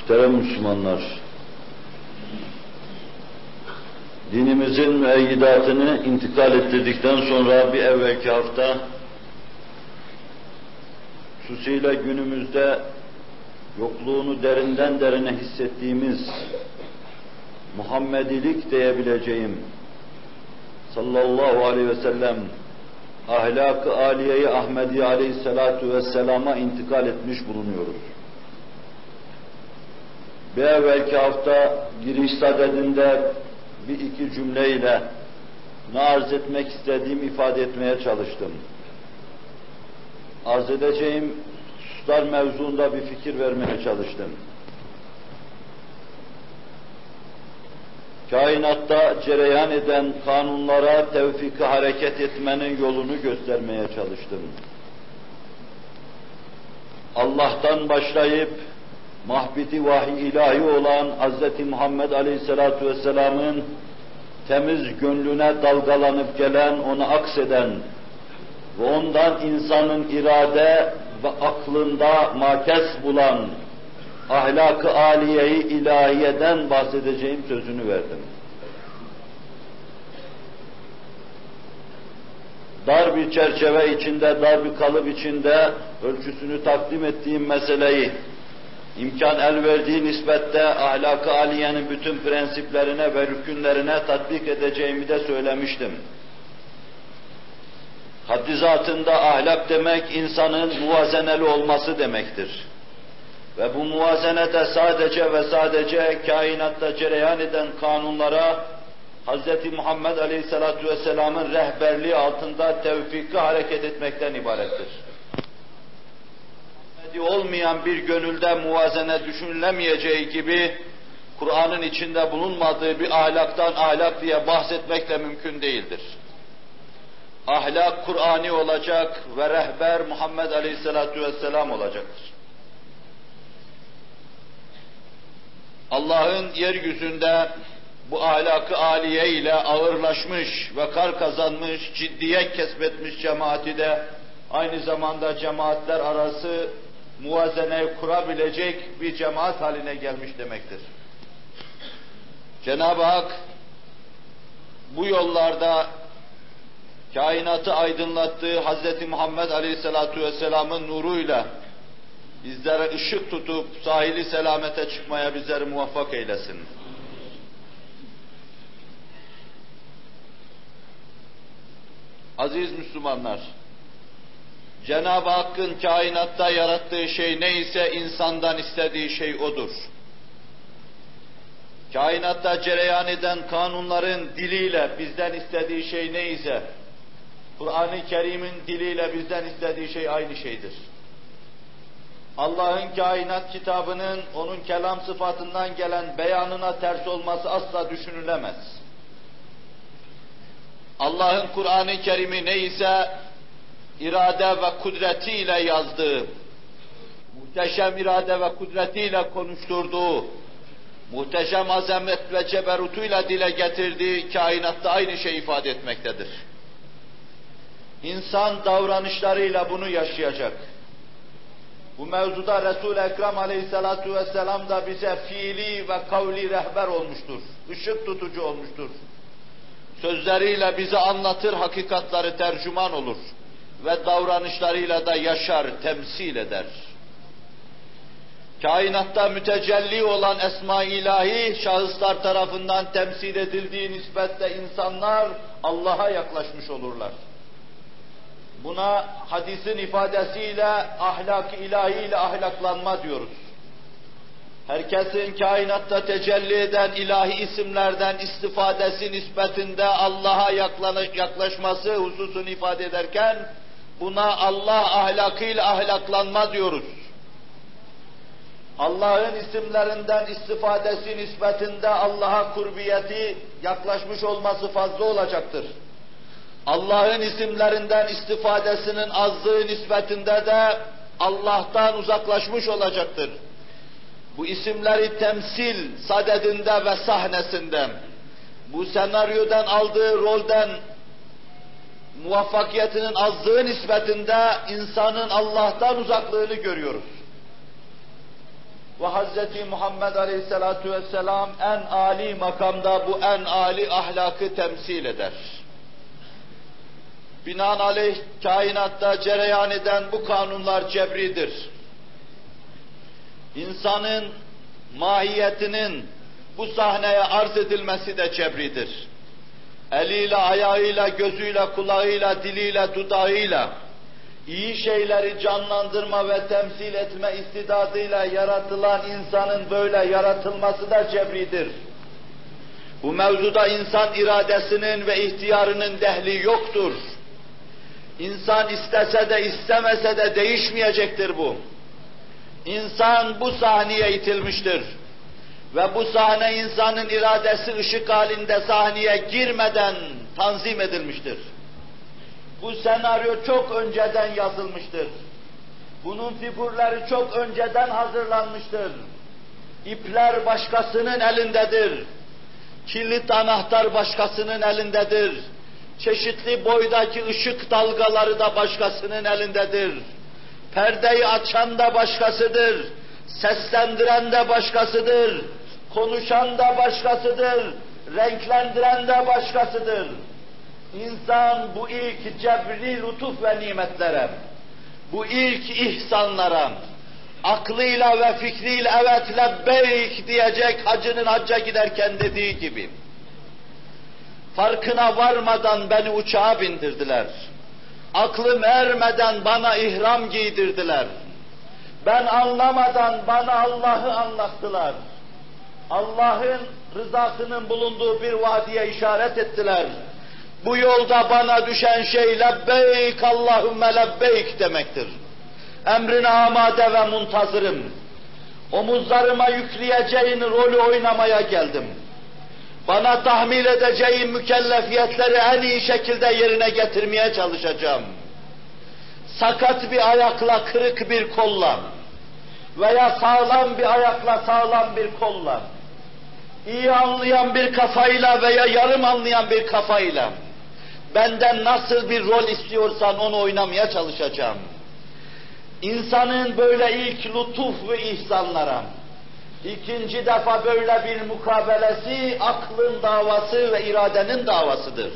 Muhterem Müslümanlar, dinimizin müeyyidatını intikal ettirdikten sonra bir evvelki hafta, hususuyla günümüzde yokluğunu derinden derine hissettiğimiz Muhammedilik diyebileceğim sallallahu aleyhi ve sellem ahlak-ı aliyeyi Ahmedi aleyhissalatu vesselama intikal etmiş bulunuyoruz. Bir evvelki hafta giriş sadedinde bir iki cümleyle ne arz etmek istediğimi ifade etmeye çalıştım. Arz edeceğim hususlar mevzuunda bir fikir vermeye çalıştım. Kainatta cereyan eden kanunlara tevfiki hareket etmenin yolunu göstermeye çalıştım. Allah'tan başlayıp mahbiti vahiy ilahi olan Hz. Muhammed Aleyhisselatü Vesselam'ın temiz gönlüne dalgalanıp gelen, ona akseden ve ondan insanın irade ve aklında makes bulan ahlak-ı aliyeyi ilahiyeden bahsedeceğim sözünü verdim. Dar bir çerçeve içinde, dar bir kalıp içinde ölçüsünü takdim ettiğim meseleyi imkan el verdiği nispette ahlak-ı aliyenin bütün prensiplerine ve rükünlerine tatbik edeceğimi de söylemiştim. Haddi zatında ahlak demek insanın muvazeneli olması demektir. Ve bu muvazene de sadece ve sadece kainatta cereyan eden kanunlara Hz. Muhammed Aleyhisselatü Vesselam'ın rehberliği altında tevfiki hareket etmekten ibarettir olmayan bir gönülde muvazene düşünülemeyeceği gibi Kur'an'ın içinde bulunmadığı bir ahlaktan ahlak diye bahsetmek de mümkün değildir. Ahlak Kur'ani olacak ve rehber Muhammed Aleyhisselatü Vesselam olacaktır. Allah'ın yeryüzünde bu ahlakı aliye ile ağırlaşmış ve kar kazanmış, ciddiyet kesbetmiş cemaati de aynı zamanda cemaatler arası muvazene kurabilecek bir cemaat haline gelmiş demektir. Cenab-ı Hak bu yollarda kainatı aydınlattığı Hz. Muhammed Aleyhisselatü Vesselam'ın nuruyla bizlere ışık tutup sahili selamete çıkmaya bizleri muvaffak eylesin. Aziz Müslümanlar, Cenab-ı Hakk'ın kainatta yarattığı şey neyse insandan istediği şey odur. Kainatta cereyan eden kanunların diliyle bizden istediği şey neyse, Kur'an-ı Kerim'in diliyle bizden istediği şey aynı şeydir. Allah'ın kainat kitabının onun kelam sıfatından gelen beyanına ters olması asla düşünülemez. Allah'ın Kur'an-ı Kerim'i neyse irade ve kudretiyle yazdığı, muhteşem irade ve kudretiyle konuşturduğu, muhteşem azamet ve ceberutuyla dile getirdiği kainatta aynı şey ifade etmektedir. İnsan davranışlarıyla bunu yaşayacak. Bu mevzuda Resul-i Ekrem aleyhissalatu vesselam da bize fiili ve kavli rehber olmuştur. Işık tutucu olmuştur. Sözleriyle bize anlatır, hakikatları tercüman olur ve davranışlarıyla da yaşar, temsil eder. Kainatta mütecelli olan esma ilahi şahıslar tarafından temsil edildiği nispetle insanlar Allah'a yaklaşmış olurlar. Buna hadisin ifadesiyle ahlak ilahi ile ahlaklanma diyoruz. Herkesin kainatta tecelli eden ilahi isimlerden istifadesi nispetinde Allah'a yaklaşması hususunu ifade ederken Buna Allah ahlakıyla ahlaklanma diyoruz. Allah'ın isimlerinden istifadesi nispetinde Allah'a kurbiyeti yaklaşmış olması fazla olacaktır. Allah'ın isimlerinden istifadesinin azlığı nispetinde de Allah'tan uzaklaşmış olacaktır. Bu isimleri temsil sadedinde ve sahnesinde, bu senaryodan aldığı rolden muvaffakiyetinin azlığı nispetinde insanın Allah'tan uzaklığını görüyoruz. ve Hz. Muhammed Aleyhisselatu Vesselam en âli makamda bu en âli ahlakı temsil eder. Binaenaleyh kainatta cereyan eden bu kanunlar cebridir. İnsanın mahiyetinin bu sahneye arz edilmesi de cebridir. Eliyle, ayağıyla, gözüyle, kulağıyla, diliyle, dudağıyla iyi şeyleri canlandırma ve temsil etme istidadıyla yaratılan insanın böyle yaratılması da cebridir. Bu mevzuda insan iradesinin ve ihtiyarının dehli yoktur. İnsan istese de istemese de değişmeyecektir bu. İnsan bu sahneye itilmiştir. Ve bu sahne insanın iradesi ışık halinde sahneye girmeden tanzim edilmiştir. Bu senaryo çok önceden yazılmıştır. Bunun figürleri çok önceden hazırlanmıştır. İpler başkasının elindedir. Kilit anahtar başkasının elindedir. Çeşitli boydaki ışık dalgaları da başkasının elindedir. Perdeyi açan da başkasıdır. Seslendiren de başkasıdır. Konuşan da başkasıdır. Renklendiren de başkasıdır. İnsan bu ilk cebri lütuf ve nimetlere, bu ilk ihsanlara, aklıyla ve fikriyle evet lebbeyk diyecek hacının hacca giderken dediği gibi, farkına varmadan beni uçağa bindirdiler. Aklım ermeden bana ihram giydirdiler. Ben anlamadan bana Allah'ı anlattılar. Allah'ın rızasının bulunduğu bir vadiye işaret ettiler. Bu yolda bana düşen şey lebbeyk Allahümme lebbeyk demektir. Emrine amade ve muntazırım. Omuzlarıma yükleyeceğin rolü oynamaya geldim. Bana tahmil edeceğin mükellefiyetleri en iyi şekilde yerine getirmeye çalışacağım. Sakat bir ayakla, kırık bir kolla veya sağlam bir ayakla, sağlam bir kolla, iyi anlayan bir kafayla veya yarım anlayan bir kafayla, benden nasıl bir rol istiyorsan onu oynamaya çalışacağım. İnsanın böyle ilk lütuf ve ihsanlara, ikinci defa böyle bir mukabelesi aklın davası ve iradenin davasıdır.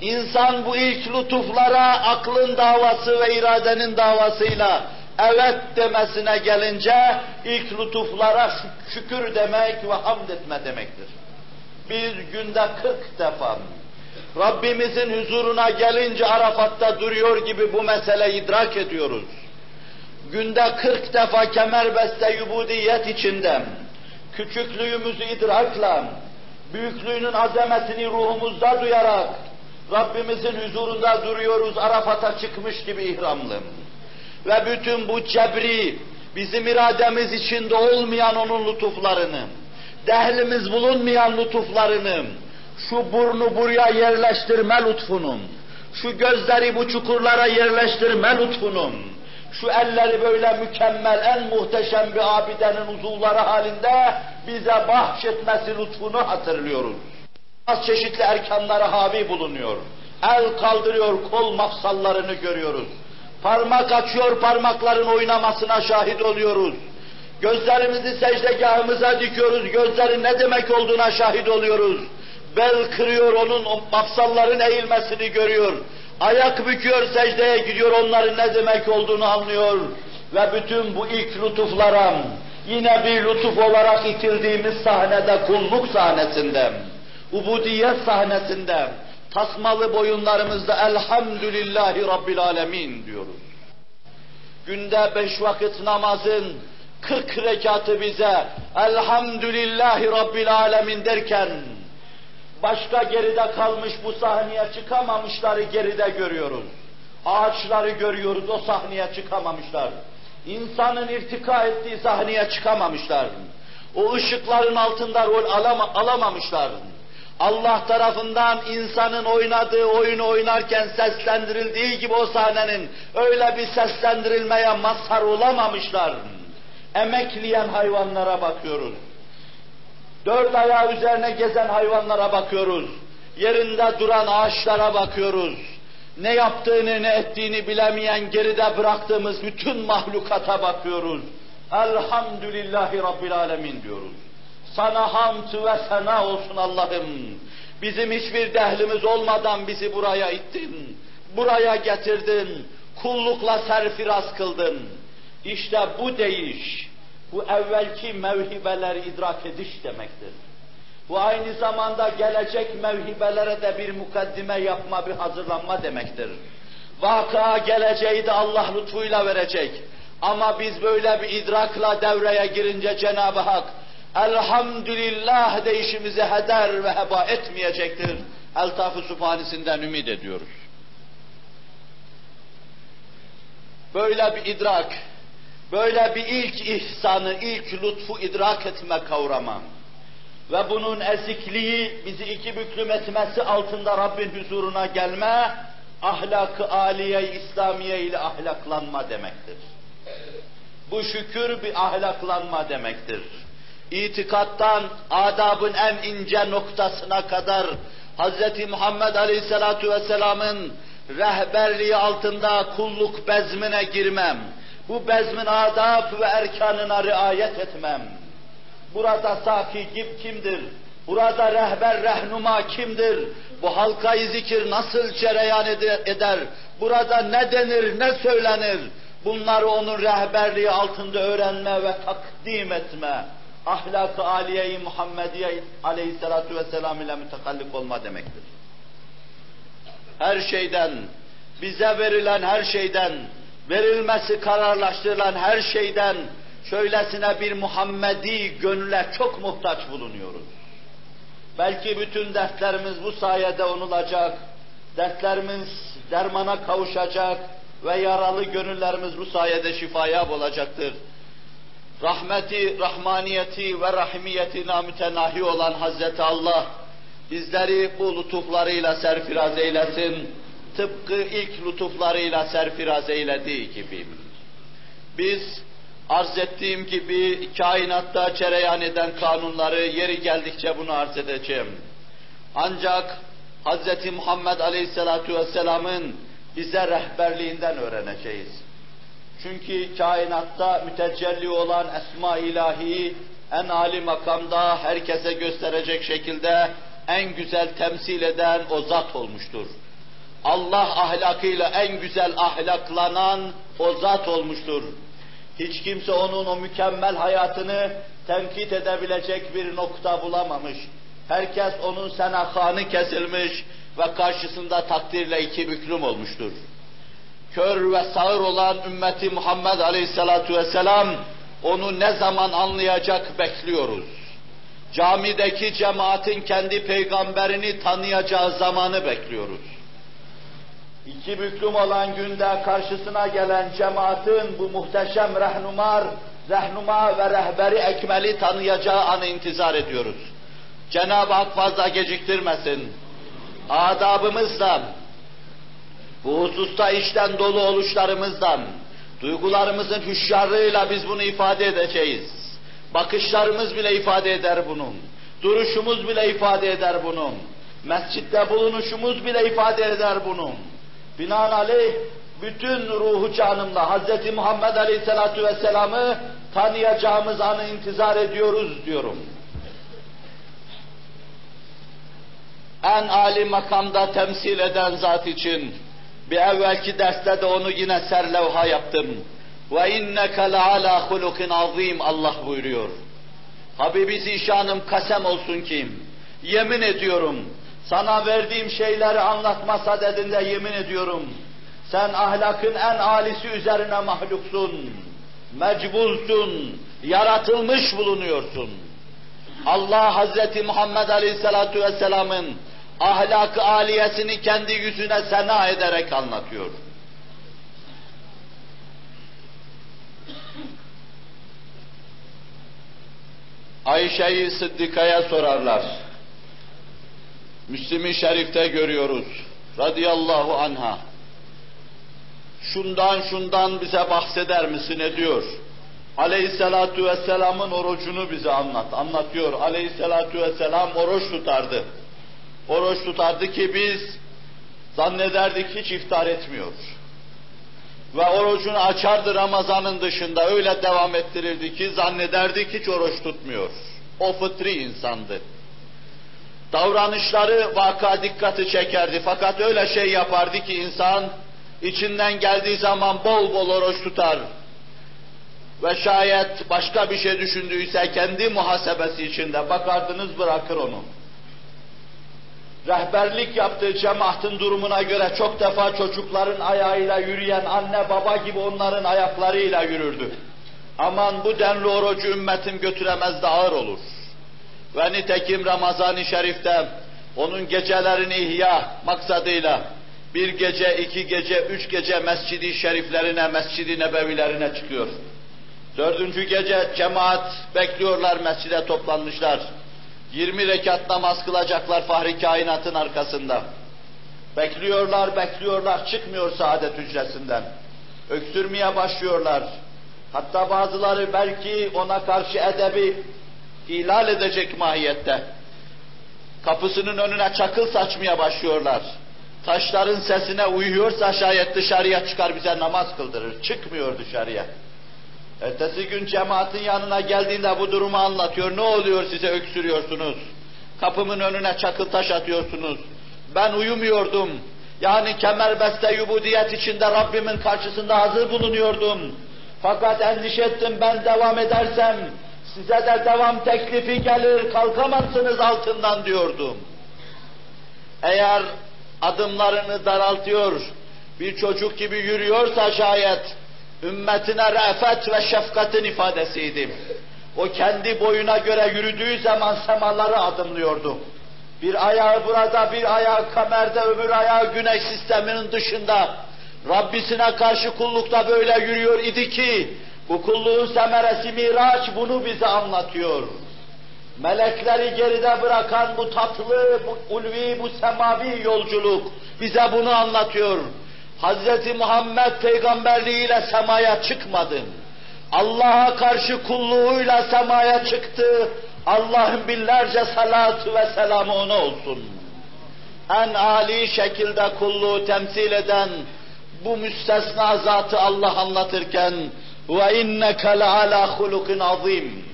İnsan bu ilk lütuflara aklın davası ve iradenin davasıyla evet demesine gelince ilk lütuflara şükür demek ve hamd etme demektir. Biz günde 40 defa Rabbimizin huzuruna gelince Arafat'ta duruyor gibi bu meseleyi idrak ediyoruz. Günde 40 defa kemerbeste yubudiyet içinde küçüklüğümüzü idrakla, büyüklüğünün azametini ruhumuzda duyarak Rabbimizin huzurunda duruyoruz Arafat'a çıkmış gibi ihramlı. Ve bütün bu cebri, bizim irademiz içinde olmayan onun lütuflarını, dehlimiz bulunmayan lütuflarını, şu burnu buraya yerleştirme lütfunun, şu gözleri bu çukurlara yerleştirme lütfunun, şu elleri böyle mükemmel, en muhteşem bir abidenin uzuvları halinde bize bahşetmesi lütfunu hatırlıyoruz. Az çeşitli erkanları havi bulunuyor. El kaldırıyor, kol mafsallarını görüyoruz. Parmak açıyor, parmakların oynamasına şahit oluyoruz. Gözlerimizi secdegahımıza dikiyoruz, gözlerin ne demek olduğuna şahit oluyoruz. Bel kırıyor, onun mafsalların eğilmesini görüyor. Ayak büküyor, secdeye gidiyor, onların ne demek olduğunu anlıyor. Ve bütün bu ilk lütuflara, yine bir lütuf olarak itildiğimiz sahnede, kulluk sahnesinde, ubudiyet sahnesinde, tasmalı boyunlarımızda elhamdülillahi rabbil alemin diyoruz. Günde beş vakit namazın kırk rekatı bize elhamdülillahi rabbil alemin derken başka geride kalmış bu sahneye çıkamamışları geride görüyoruz. Ağaçları görüyoruz o sahneye çıkamamışlar. İnsanın irtika ettiği sahneye çıkamamışlar. O ışıkların altında rol alama, alamamışlar. Allah tarafından insanın oynadığı oyunu oynarken seslendirildiği gibi o sahnenin öyle bir seslendirilmeye mazhar olamamışlar. Emekleyen hayvanlara bakıyoruz. Dört ayağı üzerine gezen hayvanlara bakıyoruz. Yerinde duran ağaçlara bakıyoruz. Ne yaptığını ne ettiğini bilemeyen geride bıraktığımız bütün mahlukata bakıyoruz. Elhamdülillahi Rabbil Alemin diyoruz. Sana hamd ve sena olsun Allah'ım. Bizim hiçbir dehlimiz olmadan bizi buraya ittin. Buraya getirdin. Kullukla serfiraz kıldın. İşte bu değiş, bu evvelki mevhibeleri idrak ediş demektir. Bu aynı zamanda gelecek mevhibelere de bir mukaddime yapma, bir hazırlanma demektir. Vaka geleceği de Allah lütfuyla verecek. Ama biz böyle bir idrakla devreye girince Cenab-ı Hak elhamdülillah deyişimizi heder ve heba etmeyecektir. Eltaf-ı Sübhanesinden ümit ediyoruz. Böyle bir idrak, böyle bir ilk ihsanı, ilk lütfu idrak etme kavramı ve bunun ezikliği bizi iki büklüm etmesi altında Rabbin huzuruna gelme, ahlak-ı aliye İslamiye ile ahlaklanma demektir. Bu şükür bir ahlaklanma demektir. İtikattan adabın en ince noktasına kadar Hz. Muhammed Aleyhisselatu Vesselam'ın rehberliği altında kulluk bezmine girmem. Bu bezmin adab ve erkanına riayet etmem. Burada sakip kimdir? Burada rehber, rehnuma kimdir? Bu halkayı zikir nasıl cereyan eder? Burada ne denir, ne söylenir? Bunları onun rehberliği altında öğrenme ve takdim etme. Ahlak-ı aliye-i Muhammediye aleyhissalatu vesselam ile mütekallik olma demektir. Her şeyden, bize verilen her şeyden, verilmesi kararlaştırılan her şeyden, şöylesine bir Muhammedi gönüle çok muhtaç bulunuyoruz. Belki bütün dertlerimiz bu sayede onulacak, dertlerimiz dermana kavuşacak ve yaralı gönüllerimiz bu sayede şifaya bulacaktır. Rahmeti, rahmaniyeti ve rahimiyetine mütenahi olan Hazreti Allah, bizleri bu lütuflarıyla serfiraz eylesin, tıpkı ilk lütuflarıyla serfiraz eylediği gibi. Biz arz ettiğim gibi kainatta cereyan eden kanunları yeri geldikçe bunu arz edeceğim. Ancak Hz. Muhammed Aleyhisselatü Vesselam'ın bize rehberliğinden öğreneceğiz. Çünkü kainatta mütecelli olan esma ilahi en âli makamda herkese gösterecek şekilde en güzel temsil eden o zat olmuştur. Allah ahlakıyla en güzel ahlaklanan o zat olmuştur. Hiç kimse onun o mükemmel hayatını tenkit edebilecek bir nokta bulamamış. Herkes onun senahanı kesilmiş ve karşısında takdirle iki büklüm olmuştur. Kör ve sağır olan ümmeti Muhammed Aleyhisselatu Vesselam onu ne zaman anlayacak bekliyoruz. Camideki cemaatin kendi peygamberini tanıyacağı zamanı bekliyoruz. İki büklüm olan günde karşısına gelen cemaatin bu muhteşem rehnumar, rehnuma ve rehberi ekmeli tanıyacağı anı intizar ediyoruz. Cenab-ı Hak fazla geciktirmesin. Adabımızdan, bu hususta işten dolu oluşlarımızdan, duygularımızın hüşyarlığıyla biz bunu ifade edeceğiz. Bakışlarımız bile ifade eder bunun. Duruşumuz bile ifade eder bunun. Mescitte bulunuşumuz bile ifade eder bunun. Binaenaleyh bütün ruhu canımla Hz. Muhammed Aleyhisselatü Vesselam'ı tanıyacağımız anı intizar ediyoruz diyorum. En âli makamda temsil eden zat için bir evvelki derste de onu yine serlevha yaptım. Ve inneke leala hulukin azim Allah buyuruyor. Habibi Zişanım kasem olsun ki yemin ediyorum sana verdiğim şeyleri anlatma sadedinde yemin ediyorum. Sen ahlakın en alisi üzerine mahluksun. Mecbulsun. Yaratılmış bulunuyorsun. Allah Hazreti Muhammed Aleyhisselatü Vesselam'ın ahlak-ı aliyesini kendi yüzüne sena ederek anlatıyor. Ayşe'yi Sıddika'ya sorarlar. Müslim-i Şerif'te görüyoruz. Radıyallahu anha. Şundan şundan bize bahseder misin ne diyor? Aleyhisselatu vesselamın orucunu bize anlat. Anlatıyor. Aleyhisselatu vesselam oruç tutardı. Oruç tutardı ki biz zannederdik hiç iftar etmiyor. ve orucunu açardı Ramazan'ın dışında öyle devam ettirirdi ki zannederdi ki hiç oruç tutmuyor. O fıtri insandı. Davranışları vaka dikkati çekerdi fakat öyle şey yapardı ki insan içinden geldiği zaman bol bol oruç tutar. Ve şayet başka bir şey düşündüyse kendi muhasebesi içinde bakardınız bırakır onu. Rehberlik yaptığı cemaatin durumuna göre çok defa çocukların ayağıyla yürüyen anne baba gibi onların ayaklarıyla yürürdü. Aman bu denli orucu ümmetim götüremez de ağır olur. Ve nitekim Ramazan-ı Şerif'te onun gecelerini ihya maksadıyla bir gece, iki gece, üç gece mescidi şeriflerine, mescidi nebevilerine çıkıyor. Dördüncü gece cemaat bekliyorlar, mescide toplanmışlar. 20 rekat namaz kılacaklar fahri kainatın arkasında. Bekliyorlar, bekliyorlar, çıkmıyor saadet hücresinden. Öksürmeye başlıyorlar. Hatta bazıları belki ona karşı edebi ihlal edecek mahiyette. Kapısının önüne çakıl saçmaya başlıyorlar. Taşların sesine uyuyorsa şayet dışarıya çıkar bize namaz kıldırır. Çıkmıyor dışarıya. Ertesi gün cemaatin yanına geldiğinde bu durumu anlatıyor. Ne oluyor size öksürüyorsunuz? Kapımın önüne çakıl taş atıyorsunuz. Ben uyumuyordum. Yani kemerbeste yubudiyet içinde Rabbimin karşısında hazır bulunuyordum. Fakat endişe ettim ben devam edersem size de devam teklifi gelir kalkamazsınız altından diyordum. Eğer adımlarını daraltıyor, bir çocuk gibi yürüyorsa şayet ümmetine re'fet ve şefkatin ifadesiydi. O kendi boyuna göre yürüdüğü zaman semaları adımlıyordu. Bir ayağı burada, bir ayağı kamerde, öbür ayağı güneş sisteminin dışında. Rabbisine karşı kullukta böyle yürüyor idi ki, bu kulluğun semeresi Miraç bunu bize anlatıyor. Melekleri geride bırakan bu tatlı, bu ulvi, bu semavi yolculuk bize bunu anlatıyor. Hz. Muhammed peygamberliğiyle semaya çıkmadı. Allah'a karşı kulluğuyla semaya çıktı. Allah'ın binlerce salatu ve selamı ona olsun. En âli şekilde kulluğu temsil eden bu müstesna zatı Allah anlatırken ve inneke leala hulukin azim.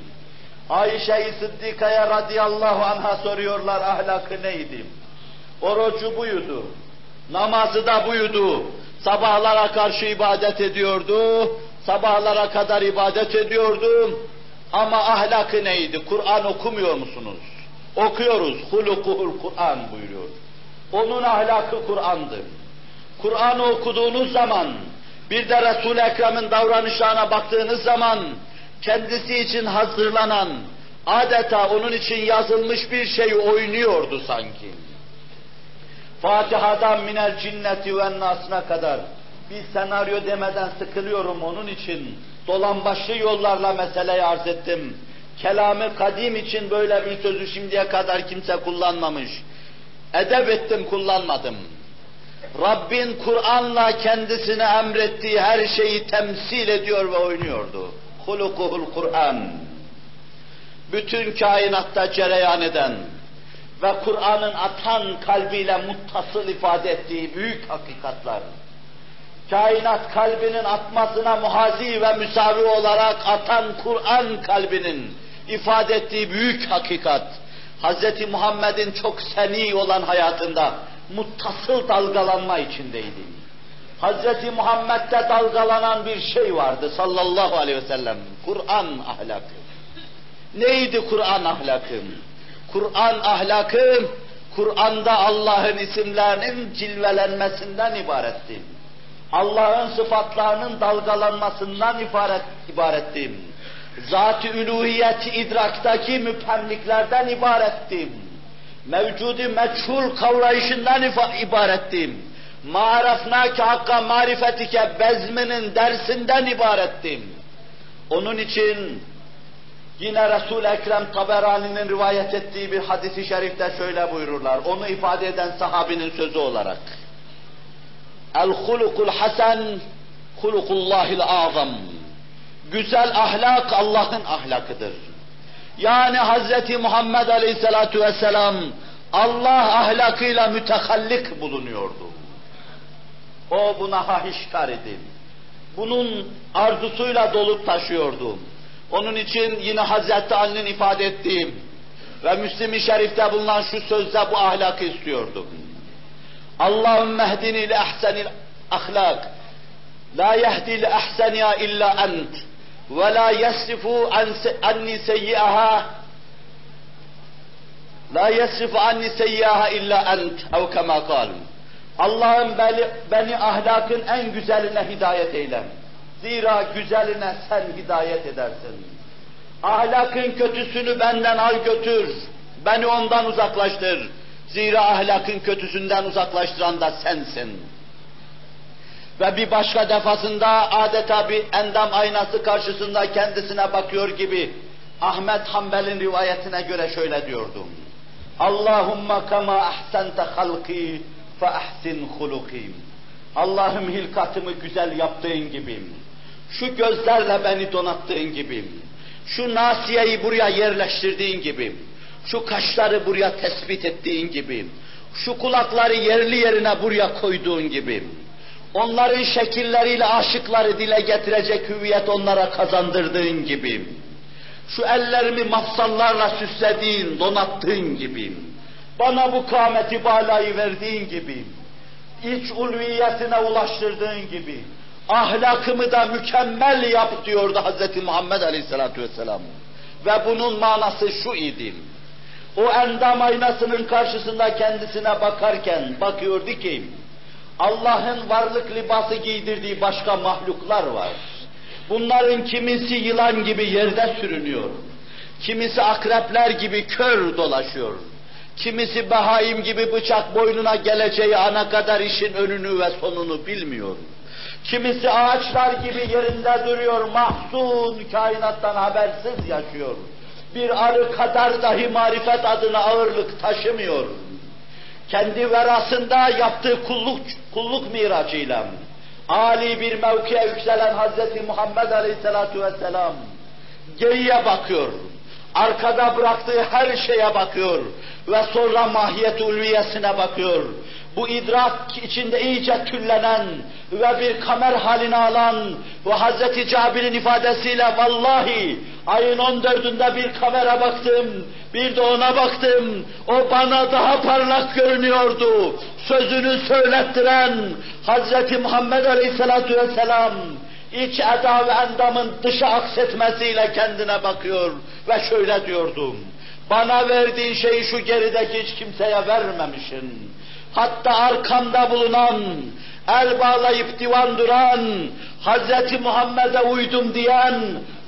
Ayşe-i Sıddika'ya radıyallahu anha soruyorlar ahlakı neydi? Orucu buydu. Namazı da buydu. Sabahlara karşı ibadet ediyordu. Sabahlara kadar ibadet ediyordu. Ama ahlakı neydi? Kur'an okumuyor musunuz? Okuyoruz. Hulukuhul Kur'an buyuruyor. Onun ahlakı Kur'an'dır. Kur'an'ı okuduğunuz zaman, bir de Resul-i Ekrem'in davranışlarına baktığınız zaman, kendisi için hazırlanan, adeta onun için yazılmış bir şey oynuyordu sanki. Fatiha'dan minel cinneti ve nasına kadar bir senaryo demeden sıkılıyorum onun için. Dolambaçlı yollarla meseleyi arz ettim. Kelamı kadim için böyle bir sözü şimdiye kadar kimse kullanmamış. Edep ettim kullanmadım. Rabbin Kur'an'la kendisine emrettiği her şeyi temsil ediyor ve oynuyordu. Hulukuhul Kur'an. Bütün kainatta cereyan eden, ve Kur'an'ın atan kalbiyle muttasıl ifade ettiği büyük hakikatler. Kainat kalbinin atmasına muhazi ve müsavi olarak atan Kur'an kalbinin ifade ettiği büyük hakikat. Hz. Muhammed'in çok seni olan hayatında muttasıl dalgalanma içindeydi. Hz. Muhammed'de dalgalanan bir şey vardı sallallahu aleyhi ve sellem. Kur'an ahlakı. Neydi Kur'an ahlakı? Kur'an ahlakı, Kur'an'da Allah'ın isimlerinin cilvelenmesinden ibaretti. Allah'ın sıfatlarının dalgalanmasından ibaret, ibaretti. Zat-ı üluhiyeti idraktaki müphemliklerden ibarettim. Mevcudi meçhul kavrayışından ibarettim. Ma'arafnâke hakka marifetike bezminin dersinden ibarettim. Onun için Yine Resul-i Ekrem Taberani'nin rivayet ettiği bir hadisi şerifte şöyle buyururlar. Onu ifade eden sahabinin sözü olarak. El hulukul hasen hulukullahil azam. Güzel ahlak Allah'ın ahlakıdır. Yani Hz. Muhammed Aleyhisselatu Vesselam Allah ahlakıyla mütehallik bulunuyordu. O buna hahişkar idi. bunun arzusuyla dolup taşıyordu. Onun için yine Hazreti Ali'nin ifade ettiğim ve Müslim-i Şerif'te bulunan şu sözde bu ahlakı istiyordum. Allahümme ehdini li ahsenil ahlak. La yehdi li ahseniha illa ent. Ve la yesrifu anni seyyiaha La yesrifu anni seyyiaha illa ent. Ev kema kalun. Allah'ım beni ahlakın en güzeline hidayet eyle. Zira güzeline sen hidayet edersin. Ahlakın kötüsünü benden al götür. Beni ondan uzaklaştır. Zira ahlakın kötüsünden uzaklaştıran da sensin. Ve bir başka defasında adeta bir endam aynası karşısında kendisine bakıyor gibi Ahmet Hanbel'in rivayetine göre şöyle diyordum. Allahumma kama ahsente halki fe ahsin hulukim. Allah'ım hilkatımı güzel yaptığın gibi, şu gözlerle beni donattığın gibi, şu nasiyeyi buraya yerleştirdiğin gibi, şu kaşları buraya tespit ettiğin gibi, şu kulakları yerli yerine buraya koyduğun gibi, onların şekilleriyle aşıkları dile getirecek hüviyet onlara kazandırdığın gibi, şu ellerimi mafsallarla süslediğin, donattığın gibi, bana bu kâmeti balayı verdiğin gibi, iç ulviyetine ulaştırdığın gibi, ahlakımı da mükemmel yap diyordu Hz. Muhammed Aleyhisselatü Vesselam. Ve bunun manası şu idi. O endam aynasının karşısında kendisine bakarken bakıyordu ki, Allah'ın varlık libası giydirdiği başka mahluklar var. Bunların kimisi yılan gibi yerde sürünüyor. Kimisi akrepler gibi kör dolaşıyor. Kimisi behaim gibi bıçak boynuna geleceği ana kadar işin önünü ve sonunu bilmiyor. Kimisi ağaçlar gibi yerinde duruyor, mahzun, kainattan habersiz yaşıyor. Bir arı kadar dahi marifet adına ağırlık taşımıyor. Kendi verasında yaptığı kulluk, kulluk miracıyla, Ali bir mevkiye yükselen Hz. Muhammed Aleyhisselatü Vesselam, geriye bakıyor, arkada bıraktığı her şeye bakıyor ve sonra mahiyet ulviyesine bakıyor. Bu idrak içinde iyice tüllenen ve bir kamer haline alan ve Hz. Cabir'in ifadesiyle vallahi ayın 14'ünde bir kamera baktım, bir de ona baktım. O bana daha parlak görünüyordu. Sözünü söylettiren Hz. Muhammed Aleyhisselatü Vesselam iç eda ve endamın dışa aksetmesiyle kendine bakıyor ve şöyle diyordum. Bana verdiğin şeyi şu gerideki hiç kimseye vermemişsin. Hatta arkamda bulunan, el bağlayıp divan duran, Hz. Muhammed'e uydum diyen,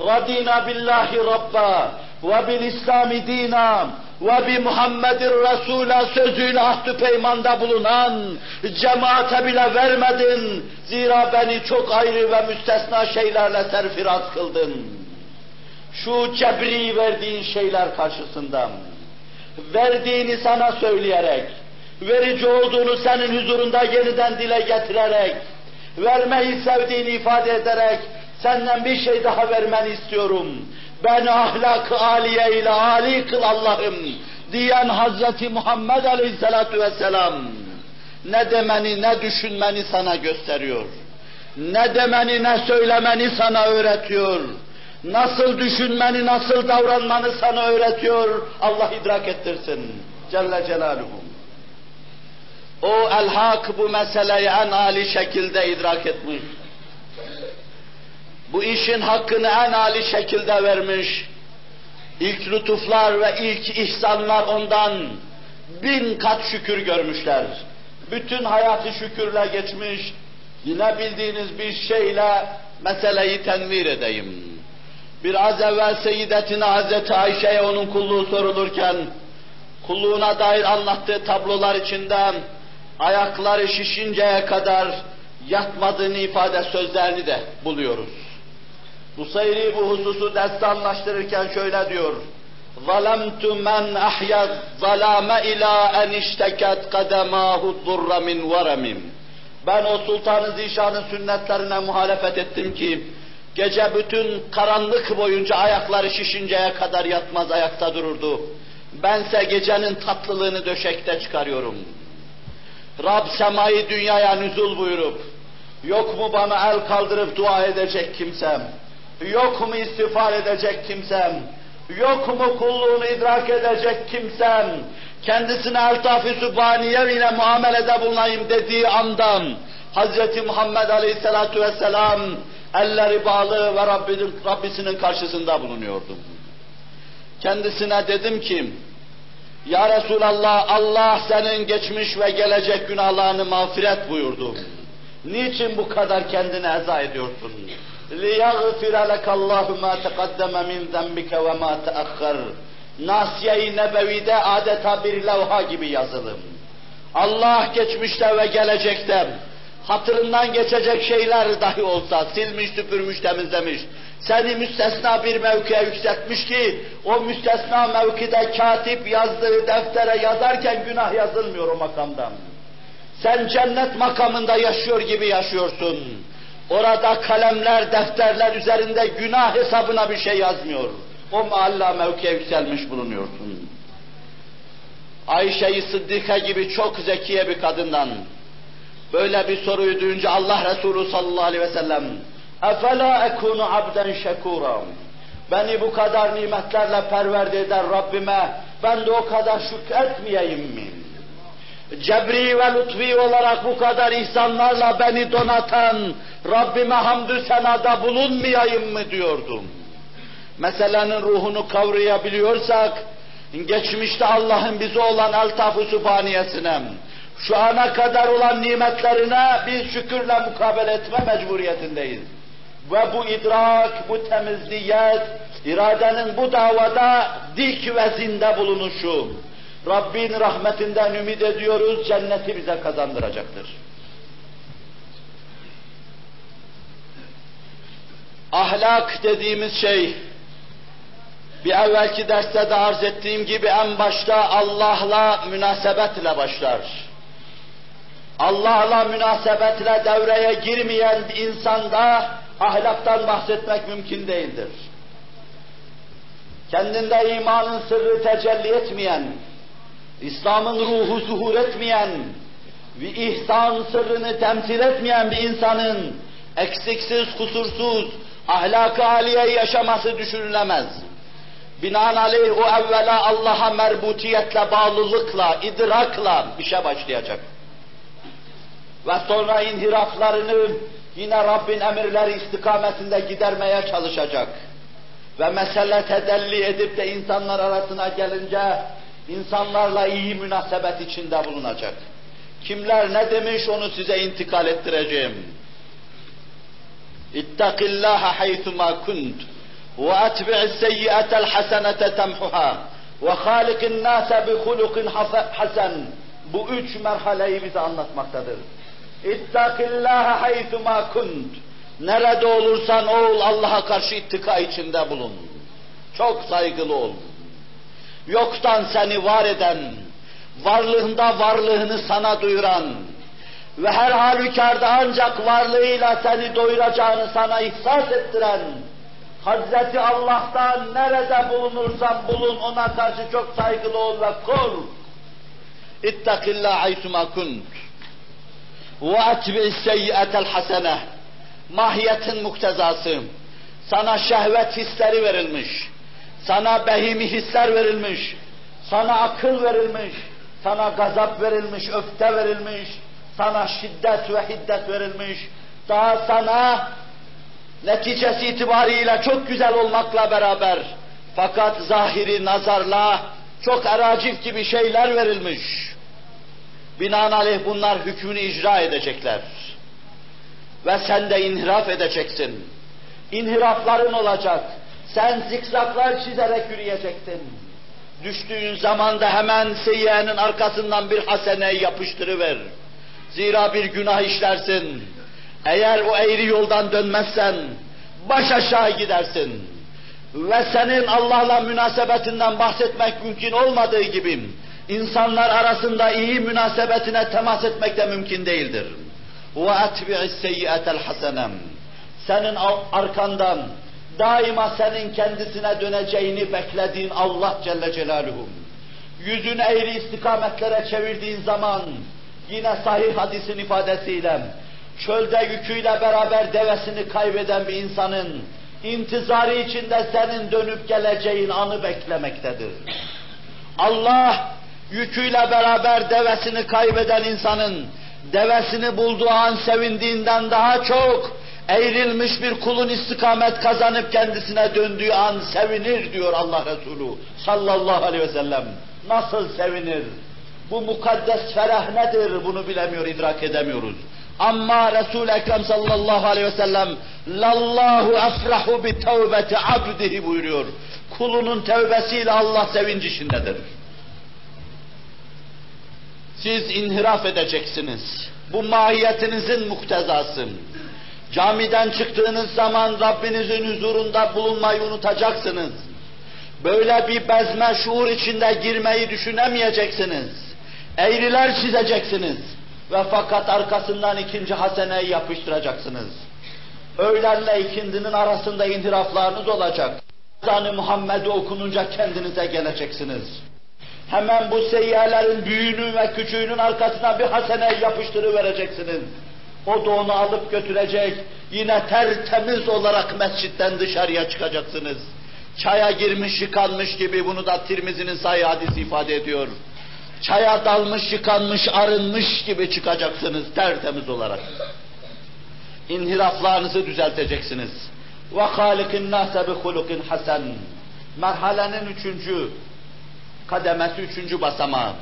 radina billahi rabba ve bil İslami dina ve bi Muhammedin Resul'a sözüyle ahdü peymanda bulunan cemaate bile vermedin. Zira beni çok ayrı ve müstesna şeylerle serfiraz kıldın. Şu cebri verdiğin şeyler karşısında, verdiğini sana söyleyerek, verici olduğunu senin huzurunda yeniden dile getirerek, vermeyi sevdiğini ifade ederek, senden bir şey daha vermeni istiyorum. Ben ahlak-ı aliye ile ali kıl Allah'ım diyen Hazreti Muhammed Aleyhisselatü Vesselam ne demeni ne düşünmeni sana gösteriyor. Ne demeni ne söylemeni sana öğretiyor. Nasıl düşünmeni, nasıl davranmanı sana öğretiyor. Allah idrak ettirsin. Celle Celaluhu. O elhak bu meseleyi en âli şekilde idrak etmiş. Bu işin hakkını en âli şekilde vermiş. İlk lütuflar ve ilk ihsanlar ondan bin kat şükür görmüşler. Bütün hayatı şükürle geçmiş. Yine bildiğiniz bir şeyle meseleyi tenvir edeyim. Biraz evvel Seyyidetine Hazreti Ayşe'ye onun kulluğu sorulurken, kulluğuna dair anlattığı tablolar içinde ayakları şişinceye kadar yatmadığını ifade sözlerini de buluyoruz. Bu sayri bu hususu destanlaştırırken şöyle diyor. ظَلَمْتُ مَنْ أَحْيَا الظَّلَامَ اِلَى اَنْ اِشْتَكَتْ قَدَمَاهُ الضُّرَّ مِنْ وَرَمٍ Ben o Sultan-ı Zişan'ın sünnetlerine muhalefet ettim ki, gece bütün karanlık boyunca ayakları şişinceye kadar yatmaz ayakta dururdu. Bense gecenin tatlılığını döşekte çıkarıyorum. Rab semayı dünyaya nüzul buyurup, Yok mu bana el kaldırıp dua edecek kimsem? Yok mu istiğfar edecek kimsem? Yok mu kulluğunu idrak edecek kimsem? Kendisine eltaf-ı sübhaniye ile muamelede bulunayım dediği andan Hz. Muhammed Aleyhisselatü Vesselam elleri bağlı ve Rabbinin, Rabbisinin karşısında bulunuyordum. Kendisine dedim ki, Ya Resulallah, Allah senin geçmiş ve gelecek günahlarını mağfiret buyurdu. Niçin bu kadar kendini eza ediyorsun? لِيَغْفِرَ لَكَ اللّٰهُ مَا تَقَدَّمَ مِنْ ذَنْبِكَ وَمَا تَأَخَّرْ Nasiye-i Nebevi'de adeta bir levha gibi yazılım. Allah geçmişte ve gelecekte hatırından geçecek şeyler dahi olsa silmiş, süpürmüş, temizlemiş. Seni müstesna bir mevkiye yükseltmiş ki o müstesna mevkide katip yazdığı deftere yazarken günah yazılmıyor o makamdan. Sen cennet makamında yaşıyor gibi yaşıyorsun. Orada kalemler, defterler üzerinde günah hesabına bir şey yazmıyor. O maalla mevkiye yükselmiş bulunuyorsun. Ayşe-i Sıddika gibi çok zekiye bir kadından böyle bir soruyu duyunca Allah Resulü sallallahu aleyhi ve sellem اَفَلَا اَكُونُ عَبْدًا شَكُورًا Beni bu kadar nimetlerle perverde eden Rabbime ben de o kadar şükretmeyeyim mi? Cebri ve lütfi olarak bu kadar ihsanlarla beni donatan Rabbime hamdü senada bulunmayayım mı diyordum. Meselenin ruhunu kavrayabiliyorsak, geçmişte Allah'ın bize olan eltaf-ı sübhaniyesine, şu ana kadar olan nimetlerine biz şükürle mukabele etme mecburiyetindeyiz. Ve bu idrak, bu temizliyet, iradenin bu davada dik ve zinde bulunuşu, Rabbin rahmetinden ümit ediyoruz, cenneti bize kazandıracaktır. Ahlak dediğimiz şey, bir evvelki derste de arz ettiğim gibi en başta Allah'la münasebetle başlar. Allah'la münasebetle devreye girmeyen bir insanda ahlaktan bahsetmek mümkün değildir. Kendinde imanın sırrı tecelli etmeyen, İslam'ın ruhu zuhur etmeyen ve ihsan sırrını temsil etmeyen bir insanın eksiksiz, kusursuz, ahlak-ı aliyeyi yaşaması düşünülemez. Binaenaleyh o evvela Allah'a merbutiyetle, bağlılıkla, idrakla işe başlayacak. Ve sonra inhiraflarını yine Rabbin emirleri istikametinde gidermeye çalışacak. Ve mesele tedelli edip de insanlar arasına gelince insanlarla iyi münasebet içinde bulunacak. Kimler ne demiş onu size intikal ettireceğim. İttakillaha haythuma kunt ve atbi'is seyyiatel hasenete temhuha ve halikin nase bi. Bu üç merhaleyi bize anlatmaktadır. İttakillaha haythuma kunt. Nerede olursan ol Allah'a karşı ittika içinde bulun. Çok saygılı ol. Yoktan seni var eden, varlığında varlığını sana duyuran ve her halükarda ancak varlığıyla seni doyuracağını sana ihsas ettiren Hazreti Allah'tan nerede bulunursan bulun ona karşı çok saygılı ol ve kork. İttakillâh aytuma kunt. Etbi'is seyyiyetel hasene. Mahiyetin muktezası. Sana şehvet hisleri verilmiş. Sana behimi hisler verilmiş. Sana akıl verilmiş. Sana gazap verilmiş, öfte verilmiş. Sana şiddet ve hiddet verilmiş. Daha sana neticesi itibariyle çok güzel olmakla beraber fakat zahiri nazarla çok eracif gibi şeyler verilmiş. Binaenaleyh bunlar hükmünü icra edecekler. Ve sen de inhiraf edeceksin. İnhirafların olacak. Sen zikzaklar çizerek yürüyeceksin. Düştüğün zaman da hemen seyyenin arkasından bir haseneyi yapıştırıver. Zira bir günah işlersin. Eğer o eğri yoldan dönmezsen baş aşağı gidersin. Ve senin Allah'la münasebetinden bahsetmek mümkün olmadığı gibi insanlar arasında iyi münasebetine temas etmek de mümkün değildir. وَاَتْبِعِ السَّيِّئَةَ الْحَسَنَمْ Senin arkandan daima senin kendisine döneceğini beklediğin Allah Celle Celaluhu. Yüzün eğri istikametlere çevirdiğin zaman yine sahih hadisin ifadesiyle çölde yüküyle beraber devesini kaybeden bir insanın intizarı içinde senin dönüp geleceğin anı beklemektedir. Allah yüküyle beraber devesini kaybeden insanın devesini bulduğu an sevindiğinden daha çok eğrilmiş bir kulun istikamet kazanıp kendisine döndüğü an sevinir diyor Allah Resulü sallallahu aleyhi ve sellem. Nasıl sevinir? Bu mukaddes ferah nedir bunu bilemiyor, idrak edemiyoruz. Ama Resul-i Ekrem sallallahu aleyhi ve sellem lallahu afrahu bi tevbeti abdihi buyuruyor. Kulunun tevbesiyle Allah sevinç içindedir. Siz inhiraf edeceksiniz. Bu mahiyetinizin muktezası. Camiden çıktığınız zaman Rabbinizin huzurunda bulunmayı unutacaksınız. Böyle bir bezme şuur içinde girmeyi düşünemeyeceksiniz. Eğriler çizeceksiniz. Ve fakat arkasından ikinci haseneyi yapıştıracaksınız. Öğlenle ikindinin arasında inhiraflarınız olacak. Ezan-ı Muhammed'i okununca kendinize geleceksiniz. Hemen bu seyyelerin büyüğünün ve küçüğünün arkasına bir hasene yapıştırıvereceksiniz. O da onu alıp götürecek. Yine tertemiz olarak mescitten dışarıya çıkacaksınız. Çaya girmiş yıkanmış gibi bunu da Tirmizi'nin sayı hadisi ifade ediyor. Çaya dalmış yıkanmış arınmış gibi çıkacaksınız tertemiz olarak. İnhiraflarınızı düzelteceksiniz. Ve halikin nase bi hulukin hasen. Merhalenin üçüncü kademesi, üçüncü basamağı.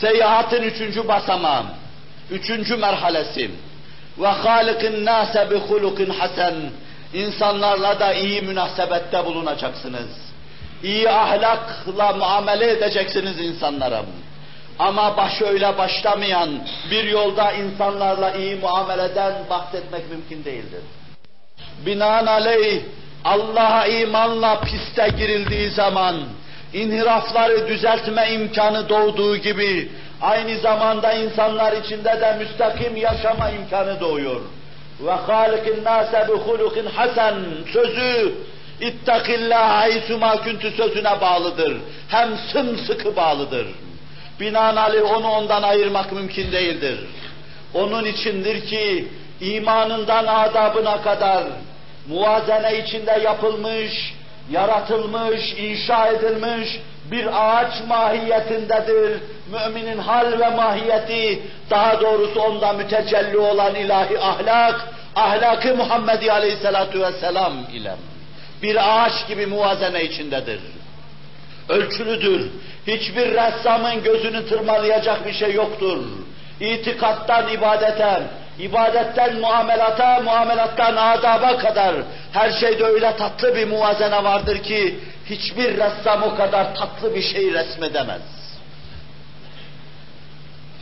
Seyahatin üçüncü basamağı. Üçüncü merhalesi. Ve halikin nase bi hulukin hasen. İnsanlarla da iyi münasebette bulunacaksınız. İyi ahlakla muamele edeceksiniz insanlara. Ama baş öyle başlamayan bir yolda insanlarla iyi muameleden bahsetmek mümkün değildir. Binaenaleyh Allah'a imanla piste girildiği zaman inhirafları düzeltme imkanı doğduğu gibi aynı zamanda insanlar içinde de müstakim yaşama imkanı doğuyor. Ve halikin nase bi hulukin hasen sözü ittakillah haysuma küntü sözüne bağlıdır. Hem sımsıkı bağlıdır. Binaenaleyh onu ondan ayırmak mümkün değildir. Onun içindir ki imanından adabına kadar muvazene içinde yapılmış, yaratılmış, inşa edilmiş bir ağaç mahiyetindedir. Müminin hal ve mahiyeti, daha doğrusu onda mütecelli olan ilahi ahlak, ahlakı Muhammedi Aleyhisselatu Vesselam ile bir ağaç gibi muvazene içindedir. Ölçülüdür. Hiçbir ressamın gözünü tırmalayacak bir şey yoktur. İtikattan ibadete, ibadetten muamelata, muamelattan adaba kadar her şeyde öyle tatlı bir muvazene vardır ki hiçbir ressam o kadar tatlı bir şey resmedemez.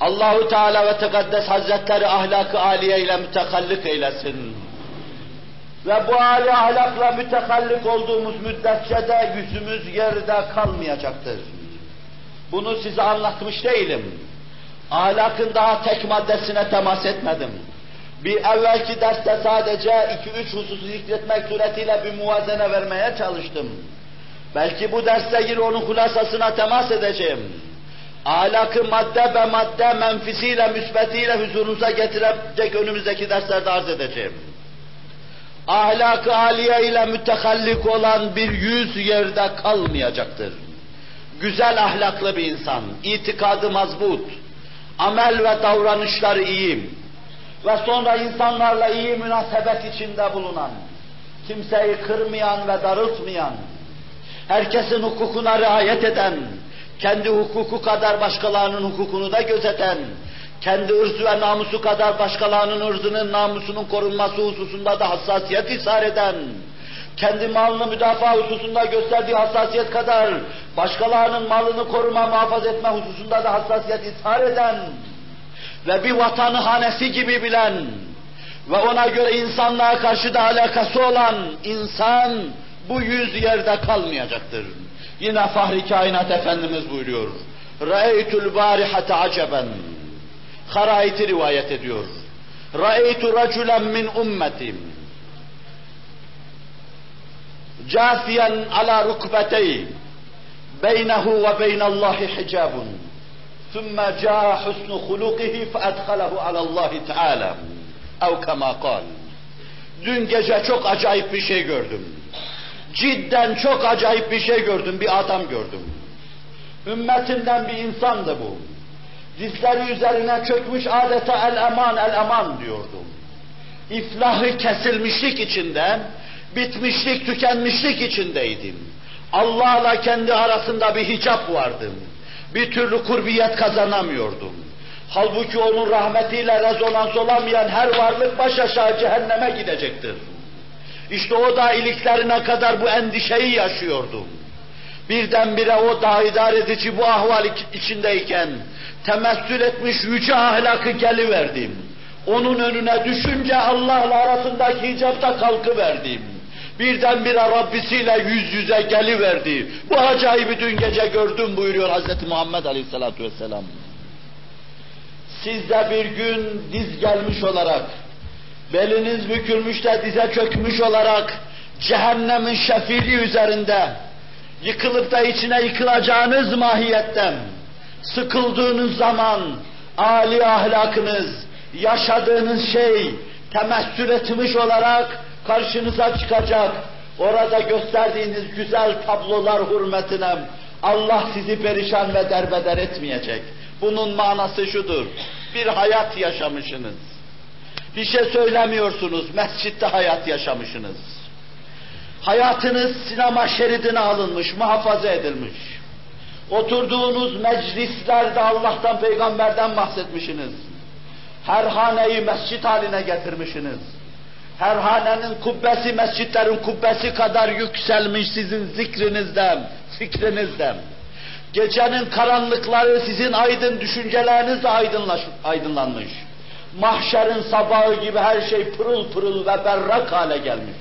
Allahu Teala ve Tekaddes Hazretleri ahlakı aliye ile mütekallik eylesin. Ve bu âli ahlakla mütekallik olduğumuz müddetçe de yüzümüz yerde kalmayacaktır. Bunu size anlatmış değilim. Ahlakın daha tek maddesine temas etmedim. Bir evvelki derste sadece iki üç hususu zikretmek suretiyle bir muvazene vermeye çalıştım. Belki bu derste yine onun hulasasına temas edeceğim. Ahlakı madde be madde menfisiyle, müsbetiyle huzurunuza getirecek önümüzdeki derslerde arz edeceğim. Ahlak-ı aliye ile mütehallik olan bir yüz yerde kalmayacaktır. Güzel ahlaklı bir insan, itikadı mazbut, amel ve davranışları iyi ve sonra insanlarla iyi münasebet içinde bulunan, kimseyi kırmayan ve darıltmayan, herkesin hukukuna riayet eden, kendi hukuku kadar başkalarının hukukunu da gözeten, kendi ırzı ve namusu kadar başkalarının ırzının namusunun korunması hususunda da hassasiyet ishar eden, kendi malını müdafaa hususunda gösterdiği hassasiyet kadar başkalarının malını koruma, muhafaza etme hususunda da hassasiyet ishar eden ve bir vatanı hanesi gibi bilen ve ona göre insanlığa karşı da alakası olan insan bu yüz yerde kalmayacaktır. Yine Fahri Kainat Efendimiz buyuruyor. Ra'eytul barihate aceben. Harait'i rivayet ediyor. Ra'eytu raculen min ummetim Cafiyen ala rukbetey. Beynehu ve beynallahi hicabun. ثم جاء حسن خلقه فأدخله على الله تعالى Ev kema kal. Dün gece çok acayip bir şey gördüm. Cidden çok acayip bir şey gördüm, bir adam gördüm. Ümmetimden bir insandı bu. Dizleri üzerine çökmüş adeta el eman el eman diyordum. İflahı kesilmişlik içinde, bitmişlik, tükenmişlik içindeydim. Allah'la kendi arasında bir hicap vardı. Bir türlü kurbiyet kazanamıyordum. Halbuki onun rahmetiyle rezonans olamayan her varlık baş aşağı cehenneme gidecektir. İşte o da iliklerine kadar bu endişeyi yaşıyordum. Birdenbire o da idare edici bu ahval içindeyken temessül etmiş yüce ahlakı geliverdim. Onun önüne düşünce Allah'la arasındaki hicapta kalkıverdim. Birdenbire Rabbisiyle yüz yüze geliverdi. Bu acayibi dün gece gördüm buyuruyor Hz. Muhammed Aleyhisselatü Vesselam. Siz de bir gün diz gelmiş olarak, beliniz bükülmüş de dize çökmüş olarak, cehennemin şefili üzerinde, yıkılıp da içine yıkılacağınız mahiyetten, sıkıldığınız zaman, âli ahlakınız, yaşadığınız şey, temessül etmiş olarak karşınıza çıkacak. Orada gösterdiğiniz güzel tablolar hürmetine Allah sizi perişan ve derbeder etmeyecek. Bunun manası şudur. Bir hayat yaşamışsınız. Bir şey söylemiyorsunuz. Mescitte hayat yaşamışsınız. Hayatınız sinema şeridine alınmış, muhafaza edilmiş. Oturduğunuz meclislerde Allah'tan, peygamberden bahsetmişsiniz. Her haneyi mescit haline getirmişsiniz. Her hanenin kubbesi mescitlerin kubbesi kadar yükselmiş sizin zikrinizden, fikrinizden. Gecenin karanlıkları sizin aydın düşüncelerinizle aydınlaş, aydınlanmış. Mahşerin sabahı gibi her şey pırıl pırıl ve berrak hale gelmiş.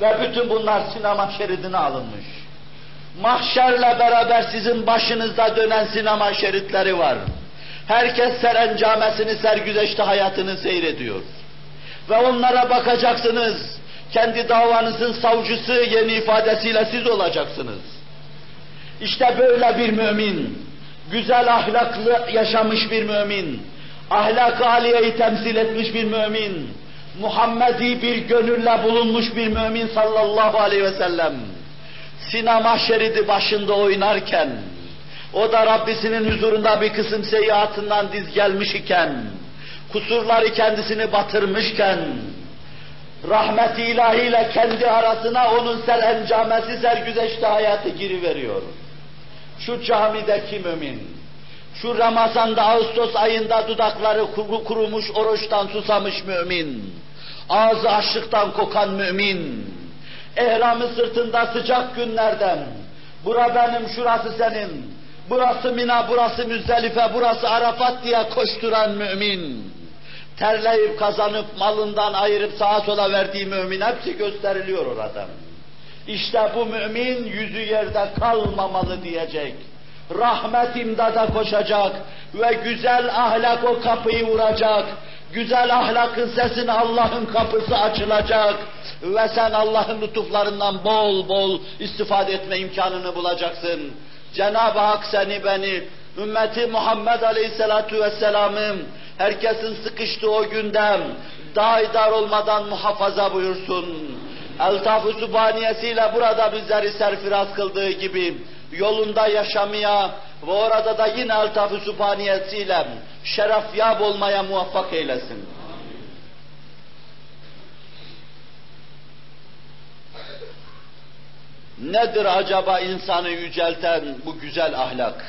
Ve bütün bunlar sinema şeridine alınmış. Mahşerle beraber sizin başınızda dönen sinema şeritleri var. Herkes serencamesini, sergüzeşte hayatını seyrediyor. Ve onlara bakacaksınız. Kendi davanızın savcısı yeni ifadesiyle siz olacaksınız. İşte böyle bir mümin, güzel ahlaklı yaşamış bir mümin, ahlak-ı aliyeyi temsil etmiş bir mümin, Muhammedi bir gönülle bulunmuş bir mümin sallallahu aleyhi ve sellem, sinema şeridi başında oynarken, o da Rabbisinin huzurunda bir kısım seyahatından diz gelmiş iken, kusurları kendisini batırmışken, rahmet ilahiyle kendi arasına onun serencamesi sergüzeşte hayatı giriveriyor. Şu camideki mümin, şu Ramazan'da Ağustos ayında dudakları kurumuş oruçtan susamış mümin, ağzı açlıktan kokan mümin, ehramı sırtında sıcak günlerden, bura benim, şurası senin, burası Mina, burası Müzdelife, burası Arafat diye koşturan mümin, terleyip kazanıp malından ayırıp sağa sola verdiği mümin hepsi gösteriliyor orada. İşte bu mümin yüzü yerde kalmamalı diyecek. Rahmet imdada koşacak ve güzel ahlak o kapıyı vuracak. Güzel ahlakın sesini Allah'ın kapısı açılacak ve sen Allah'ın lütuflarından bol bol istifade etme imkanını bulacaksın. Cenab-ı Hak seni beni, ümmeti Muhammed Aleyhisselatu Vesselam'ın herkesin sıkıştığı o gündem daidar olmadan muhafaza buyursun. Eltaf-ı Sübhaniyesiyle burada bizleri serfiraz kıldığı gibi yolunda yaşamaya ve orada da yine Eltaf-ı Sübhaniyesiyle şerefyab olmaya muvaffak eylesin. Nedir acaba insanı yücelten bu güzel ahlak?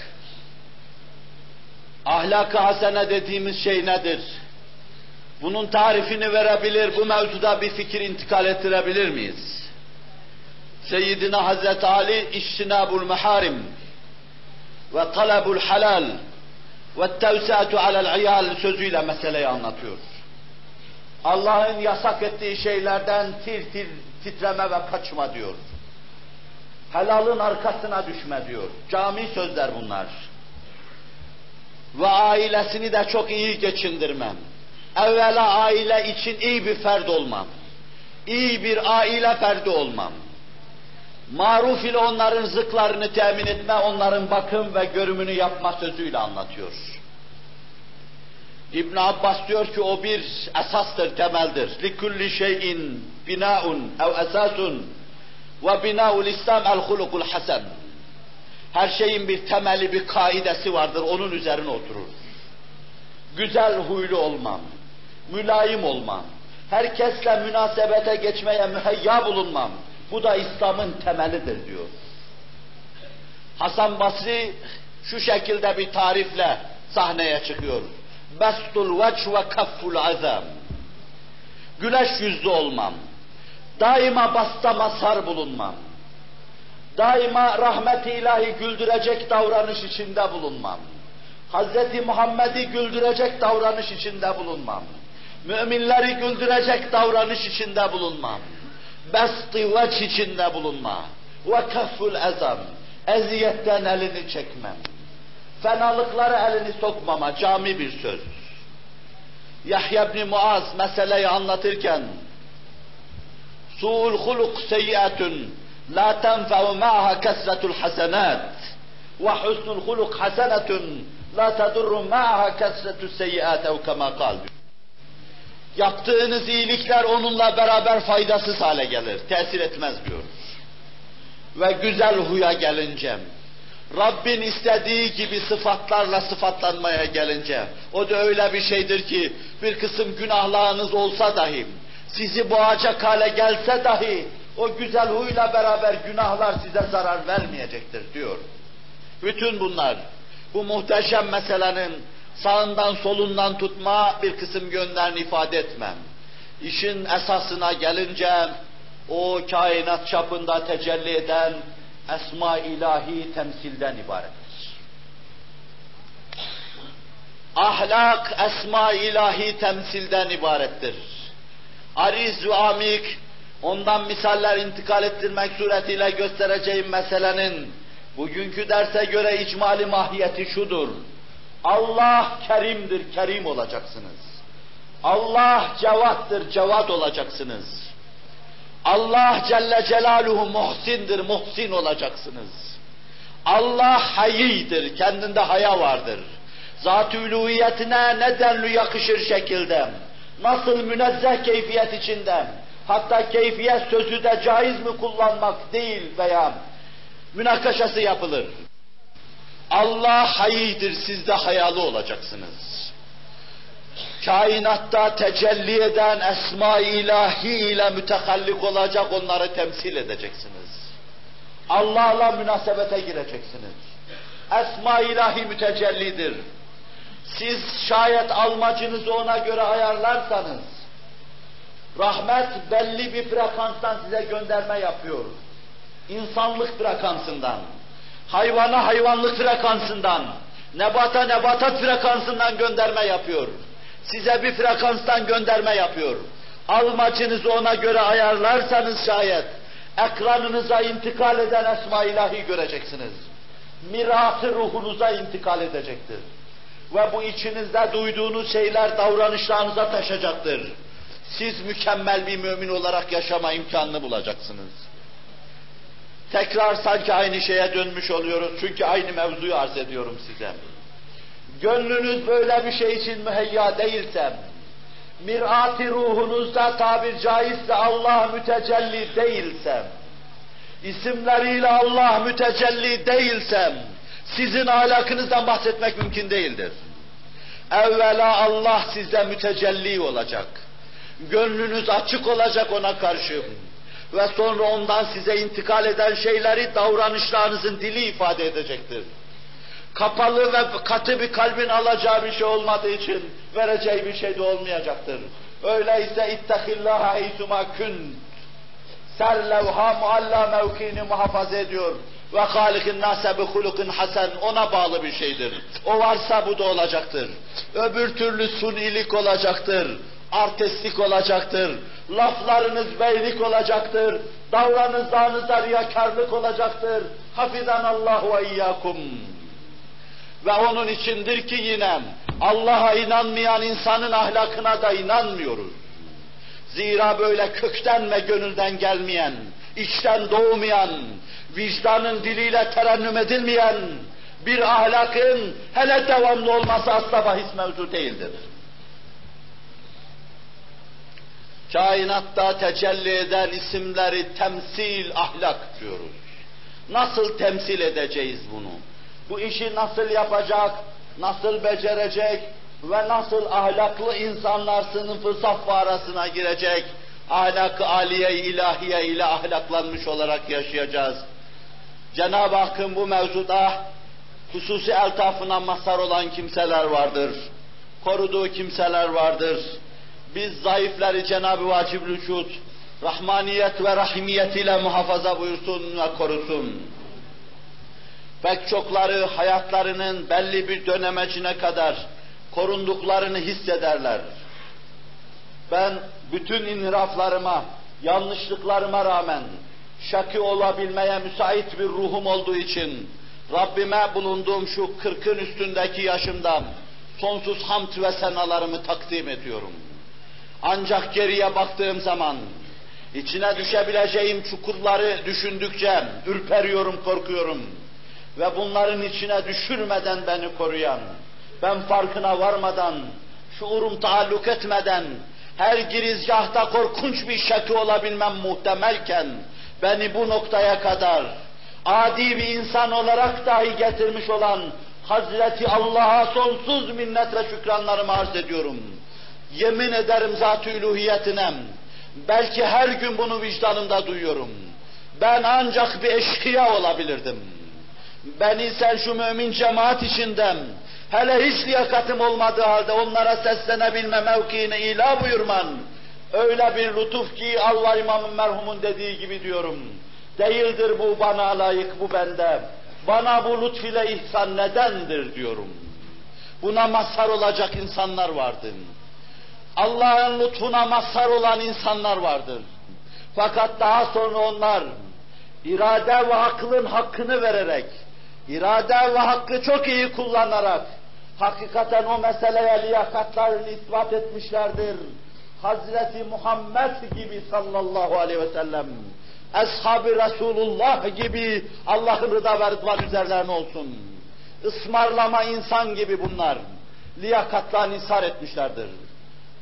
Ahlak-ı hasene dediğimiz şey nedir? Bunun tarifini verebilir, bu mevzuda bir fikir intikal ettirebilir miyiz? Seyyidina Hazreti Ali iştinabul meharim ve talabul halal ve tevsatu alel iyal sözüyle meseleyi anlatıyor. Allah'ın yasak ettiği şeylerden tir tir titreme ve kaçma diyor. Helalın arkasına düşme diyor. Cami sözler bunlar. Ve ailesini de çok iyi geçindirmem evvela aile için iyi bir ferd olmam. İyi bir aile ferdi olmam. Maruf ile onların zıklarını temin etme, onların bakım ve görümünü yapma sözüyle anlatıyor. İbn Abbas diyor ki o bir esastır, temeldir. Likulli şeyin binaun ev esasun ve binaul İslam el hulukul hasen. Her şeyin bir temeli, bir kaidesi vardır. Onun üzerine oturur. Güzel huylu olmam, mülayim olmam, herkesle münasebete geçmeye müheyya bulunmam. Bu da İslam'ın temelidir diyor. Hasan Basri şu şekilde bir tarifle sahneye çıkıyor. Bestul veç ve kafful azam. Güneş yüzlü olmam. Daima basta mazhar bulunmam. Daima rahmet-i ilahi güldürecek davranış içinde bulunmam. Hz. Muhammed'i güldürecek davranış içinde bulunmam. Müminleri güldürecek davranış içinde bulunmam. Besti veç içinde bulunma. Ve kafful azam. Eziyetten elini çekmem. Fenalıklara elini sokmama, cami bir söz. Yahya ibn Muaz meseleyi anlatırken Su'ul huluk seyyiatun la tenfe'u ma'aha kesretul hasenat ve husnul huluk hasenetun la tedurru ma'aha kesretul seyyiat ev kema kal. Yaptığınız iyilikler onunla beraber faydasız hale gelir, tesir etmez diyor. Ve güzel huya gelince, Rabbin istediği gibi sıfatlarla sıfatlanmaya gelince, o da öyle bir şeydir ki bir kısım günahlarınız olsa dahi, sizi boğacak hale gelse dahi, o güzel huyla beraber günahlar size zarar vermeyecektir diyor. Bütün bunlar, bu muhteşem meselenin sağından solundan tutma bir kısım yönlerini ifade etmem. İşin esasına gelince, o kainat çapında tecelli eden esma ilahi temsilden ibarettir. Ahlak esma ilahi temsilden ibarettir. Ariz ve amik, ondan misaller intikal ettirmek suretiyle göstereceğim meselenin bugünkü derse göre icmali mahiyeti şudur. Allah kerimdir, kerim olacaksınız. Allah cevattır, cevat olacaksınız. Allah Celle Celaluhu muhsindir, muhsin olacaksınız. Allah hayidir, kendinde haya vardır. Zat-ı uluhiyetine ne denli yakışır şekilde, nasıl münezzeh keyfiyet içinde, hatta keyfiyet sözü de caiz mi kullanmak değil veya münakaşası yapılır. Allah hayidir, siz de hayalı olacaksınız. Kainatta tecelli eden esma ilahi ile mütehallik olacak, onları temsil edeceksiniz. Allah'la münasebete gireceksiniz. Esma ilahi mütecellidir. Siz şayet almacınızı ona göre ayarlarsanız, rahmet belli bir frekanstan size gönderme yapıyor. İnsanlık frekansından, hayvana hayvanlık frekansından, nebata nebatat frekansından gönderme yapıyor. Size bir frekanstan gönderme yapıyor. Almacınızı ona göre ayarlarsanız şayet, ekranınıza intikal eden esma ilahi göreceksiniz. Mirası ruhunuza intikal edecektir. Ve bu içinizde duyduğunuz şeyler davranışlarınıza taşacaktır. Siz mükemmel bir mümin olarak yaşama imkanını bulacaksınız. Tekrar sanki aynı şeye dönmüş oluyoruz çünkü aynı mevzuyu arz ediyorum size. Gönlünüz böyle bir şey için müheyya değilse, mirati ruhunuzda tabir caizse Allah mütecelli değilsem, isimleriyle Allah mütecelli değilsem, sizin ahlakınızdan bahsetmek mümkün değildir. Evvela Allah size mütecelli olacak. Gönlünüz açık olacak ona karşı. Ve sonra ondan size intikal eden şeyleri davranışlarınızın dili ifade edecektir. Kapalı ve katı bir kalbin alacağı bir şey olmadığı için vereceği bir şey de olmayacaktır. Öyleyse ittehillâhe heysumâ künt. Ser levha mualla mevkini muhafaza ediyor. Ve halikin nase bi hulukin hasen ona bağlı bir şeydir. O varsa bu da olacaktır. Öbür türlü sunilik olacaktır. Artistlik olacaktır. Laflarınız beylik olacaktır. Davranışlarınızda riyakarlık olacaktır. Hafizan Allah ve iyyakum. Ve onun içindir ki yine Allah'a inanmayan insanın ahlakına da inanmıyoruz. Zira böyle kökten ve gönülden gelmeyen, içten doğmayan, vicdanın diliyle terennüm edilmeyen bir ahlakın hele devamlı olması asla bahis mevzu değildir. Kainatta tecelli eden isimleri temsil, ahlak diyoruz. Nasıl temsil edeceğiz bunu? Bu işi nasıl yapacak, nasıl becerecek ve nasıl ahlaklı insanlar sınıfı safı arasına girecek, ahlak-ı aliye ilahiye ile ahlaklanmış olarak yaşayacağız. Cenab-ı Hakk'ın bu mevzuda hususi eltafına mazhar olan kimseler vardır. Koruduğu kimseler vardır. Biz zayıfları Cenab-ı Vacib Vücud, rahmaniyet ve rahimiyet ile muhafaza buyursun ve korusun. Pek çokları hayatlarının belli bir dönemecine kadar korunduklarını hissederler. Ben bütün inhiraflarıma, yanlışlıklarıma rağmen şaki olabilmeye müsait bir ruhum olduğu için Rabbime bulunduğum şu kırkın üstündeki yaşımda sonsuz hamd ve senalarımı takdim ediyorum. Ancak geriye baktığım zaman içine düşebileceğim çukurları düşündükçe ürperiyorum, korkuyorum. Ve bunların içine düşürmeden beni koruyan, ben farkına varmadan, şuurum taalluk etmeden, her girizgahta korkunç bir şeki olabilmem muhtemelken, beni bu noktaya kadar adi bir insan olarak dahi getirmiş olan Hazreti Allah'a sonsuz minnet ve şükranlarımı arz ediyorum. Yemin ederim zat-ı üluhiyetine, belki her gün bunu vicdanımda duyuyorum. Ben ancak bir eşkıya olabilirdim. Beni sen şu mümin cemaat içinden, hele hiç liyakatım olmadığı halde onlara seslenebilme mevkiini ilah buyurman, öyle bir lütuf ki Allah İmam'ın merhumun dediği gibi diyorum. Değildir bu bana layık, bu bende. Bana bu lütf ile ihsan nedendir diyorum. Buna mazhar olacak insanlar vardır. Allah'ın lütfuna mazhar olan insanlar vardır. Fakat daha sonra onlar irade ve aklın hakkını vererek, irade ve hakkı çok iyi kullanarak, hakikaten o meseleye liyakatlarını ispat etmişlerdir. Hazreti Muhammed gibi sallallahu aleyhi ve sellem, Ashab-ı Resulullah gibi Allah'ın rıda ve rıdvan üzerlerine olsun. Ismarlama insan gibi bunlar. Liyakatla nisar etmişlerdir.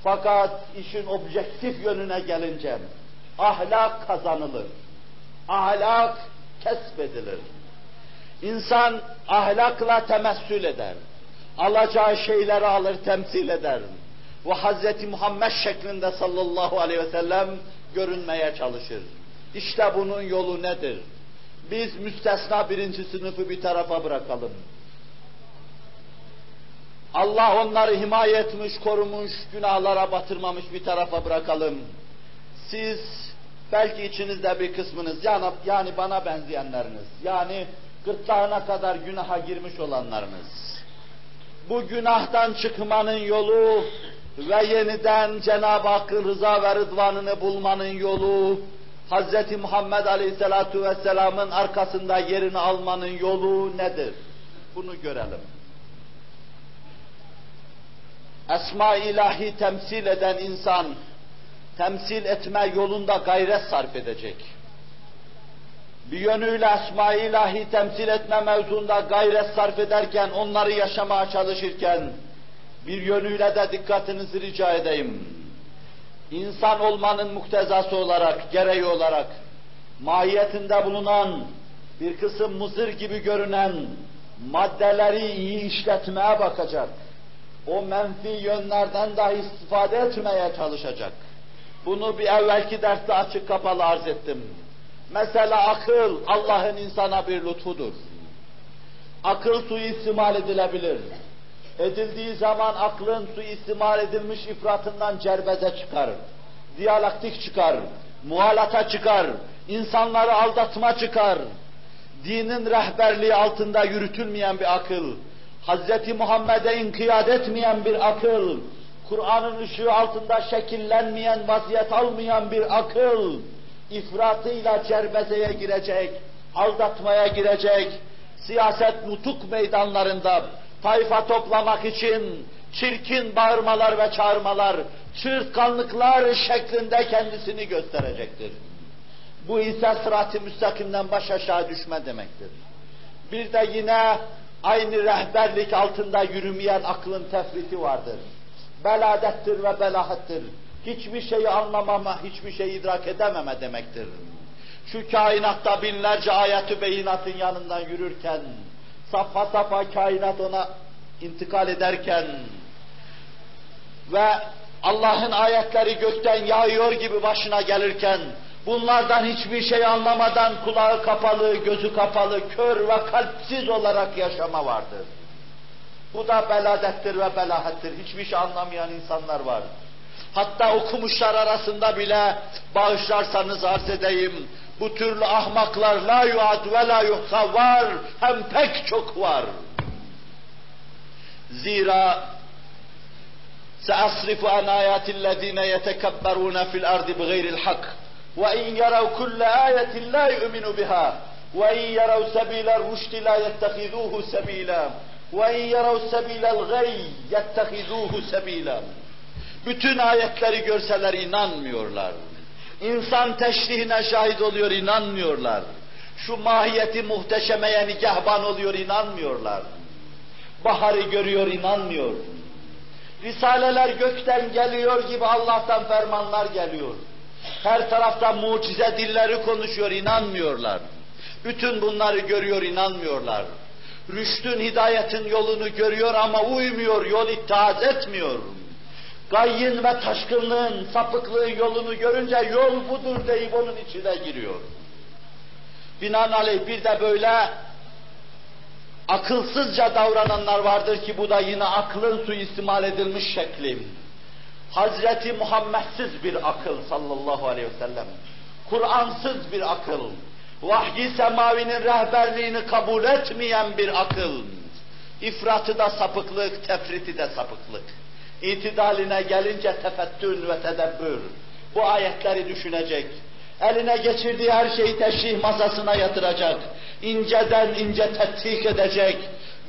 Fakat işin objektif yönüne gelince ahlak kazanılır. Ahlak kesbedilir. İnsan ahlakla temessül eder. Alacağı şeyleri alır, temsil eder. Ve Hz. Muhammed şeklinde sallallahu aleyhi ve sellem görünmeye çalışır. İşte bunun yolu nedir? Biz müstesna birinci sınıfı bir tarafa bırakalım. Allah onları himaye etmiş, korumuş, günahlara batırmamış bir tarafa bırakalım. Siz belki içinizde bir kısmınız yani, yani bana benzeyenleriniz, yani gırtlağına kadar günaha girmiş olanlarınız. Bu günahtan çıkmanın yolu ve yeniden Cenab-ı Hakk'ın rıza ve rıdvanını bulmanın yolu, Hz. Muhammed Aleyhisselatu Vesselam'ın arkasında yerini almanın yolu nedir? Bunu görelim. Esma ilahi temsil eden insan, temsil etme yolunda gayret sarf edecek. Bir yönüyle esma ilahi temsil etme mevzunda gayret sarf ederken, onları yaşamaya çalışırken, bir yönüyle de dikkatinizi rica edeyim. İnsan olmanın muktezası olarak, gereği olarak, mahiyetinde bulunan, bir kısım mızır gibi görünen maddeleri iyi işletmeye bakacak o menfi yönlerden dahi istifade etmeye çalışacak. Bunu bir evvelki derste açık kapalı arz ettim. Mesela akıl Allah'ın insana bir lütfudur. Akıl suistimal edilebilir. Edildiği zaman aklın suistimal edilmiş ifratından cerbeze çıkar. Diyalaktik çıkar. Muhalata çıkar. insanları aldatma çıkar. Dinin rehberliği altında yürütülmeyen bir akıl Hz. Muhammed'e inkiyat etmeyen bir akıl, Kur'an'ın ışığı altında şekillenmeyen, vaziyet almayan bir akıl, ifratıyla cerbezeye girecek, aldatmaya girecek, siyaset nutuk meydanlarında tayfa toplamak için çirkin bağırmalar ve çağırmalar, çırtkanlıklar şeklinde kendisini gösterecektir. Bu ise sırat-ı müstakimden baş aşağı düşme demektir. Bir de yine aynı rehberlik altında yürümeyen aklın tefriti vardır. Beladettir ve belahattır. hiçbir şeyi anlamama, hiçbir şeyi idrak edememe demektir. Şu kainatta binlerce ayet-ü beyinatın yanından yürürken, safa safa kainat ona intikal ederken ve Allah'ın ayetleri gökten yağıyor gibi başına gelirken, bunlardan hiçbir şey anlamadan kulağı kapalı, gözü kapalı, kör ve kalpsiz olarak yaşama vardır. Bu da beladettir ve belahettir. Hiçbir şey anlamayan insanlar var. Hatta okumuşlar arasında bile bağışlarsanız arz edeyim, bu türlü ahmaklar la yuad ve la yuhsa var, hem pek çok var. Zira سأصرف عن آيات الذين يتكبرون في الأرض بغير الحق وإن يروا كل آية لا يؤمنوا بها وإن يروا سبيل الرشد لا يتخذوه سبيلا وإن يروا سبيل الغي يتخذوه سبيلا Bütün ayetleri görseler inanmıyorlar. İnsan teşrihine şahit oluyor, inanmıyorlar. Şu mahiyeti muhteşemeye nigahban oluyor, inanmıyorlar. Baharı görüyor, inanmıyor. Risaleler gökten geliyor gibi Allah'tan fermanlar geliyor. Her tarafta mucize dilleri konuşuyor, inanmıyorlar. Bütün bunları görüyor, inanmıyorlar. Rüştün, hidayetin yolunu görüyor ama uymuyor, yol itaat etmiyor. Gayyın ve taşkınlığın, sapıklığın yolunu görünce yol budur deyip onun içine giriyor. Binaenaleyh bir de böyle akılsızca davrananlar vardır ki bu da yine aklın suistimal edilmiş şekli. Hazreti Muhammedsiz bir akıl sallallahu aleyhi ve sellem. Kur'ansız bir akıl. Vahyi semavinin rehberliğini kabul etmeyen bir akıl. İfratı da sapıklık, tefriti de sapıklık. İtidaline gelince tefettün ve tedebbür. Bu ayetleri düşünecek. Eline geçirdiği her şeyi teşrih masasına yatıracak. İnceden ince tetkik edecek.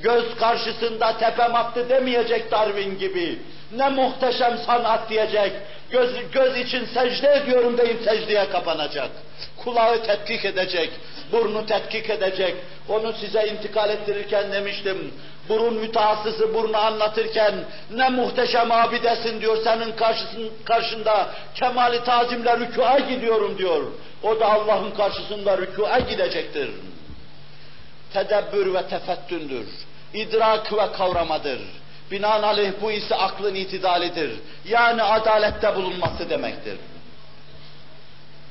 Göz karşısında tepem attı demeyecek Darwin gibi. Ne muhteşem sanat diyecek. Göz, göz için secde ediyorum deyip secdeye kapanacak. Kulağı tetkik edecek. Burnu tetkik edecek. Onu size intikal ettirirken demiştim. Burun mütehassısı burnu anlatırken ne muhteşem abidesin diyor senin karşısın, karşında kemali tazimle rükûa gidiyorum diyor. O da Allah'ın karşısında rükûa gidecektir. Tedebbür ve tefettündür. İdrak ve kavramadır. Binaenaleyh bu ise aklın itidalidir. Yani adalette bulunması demektir.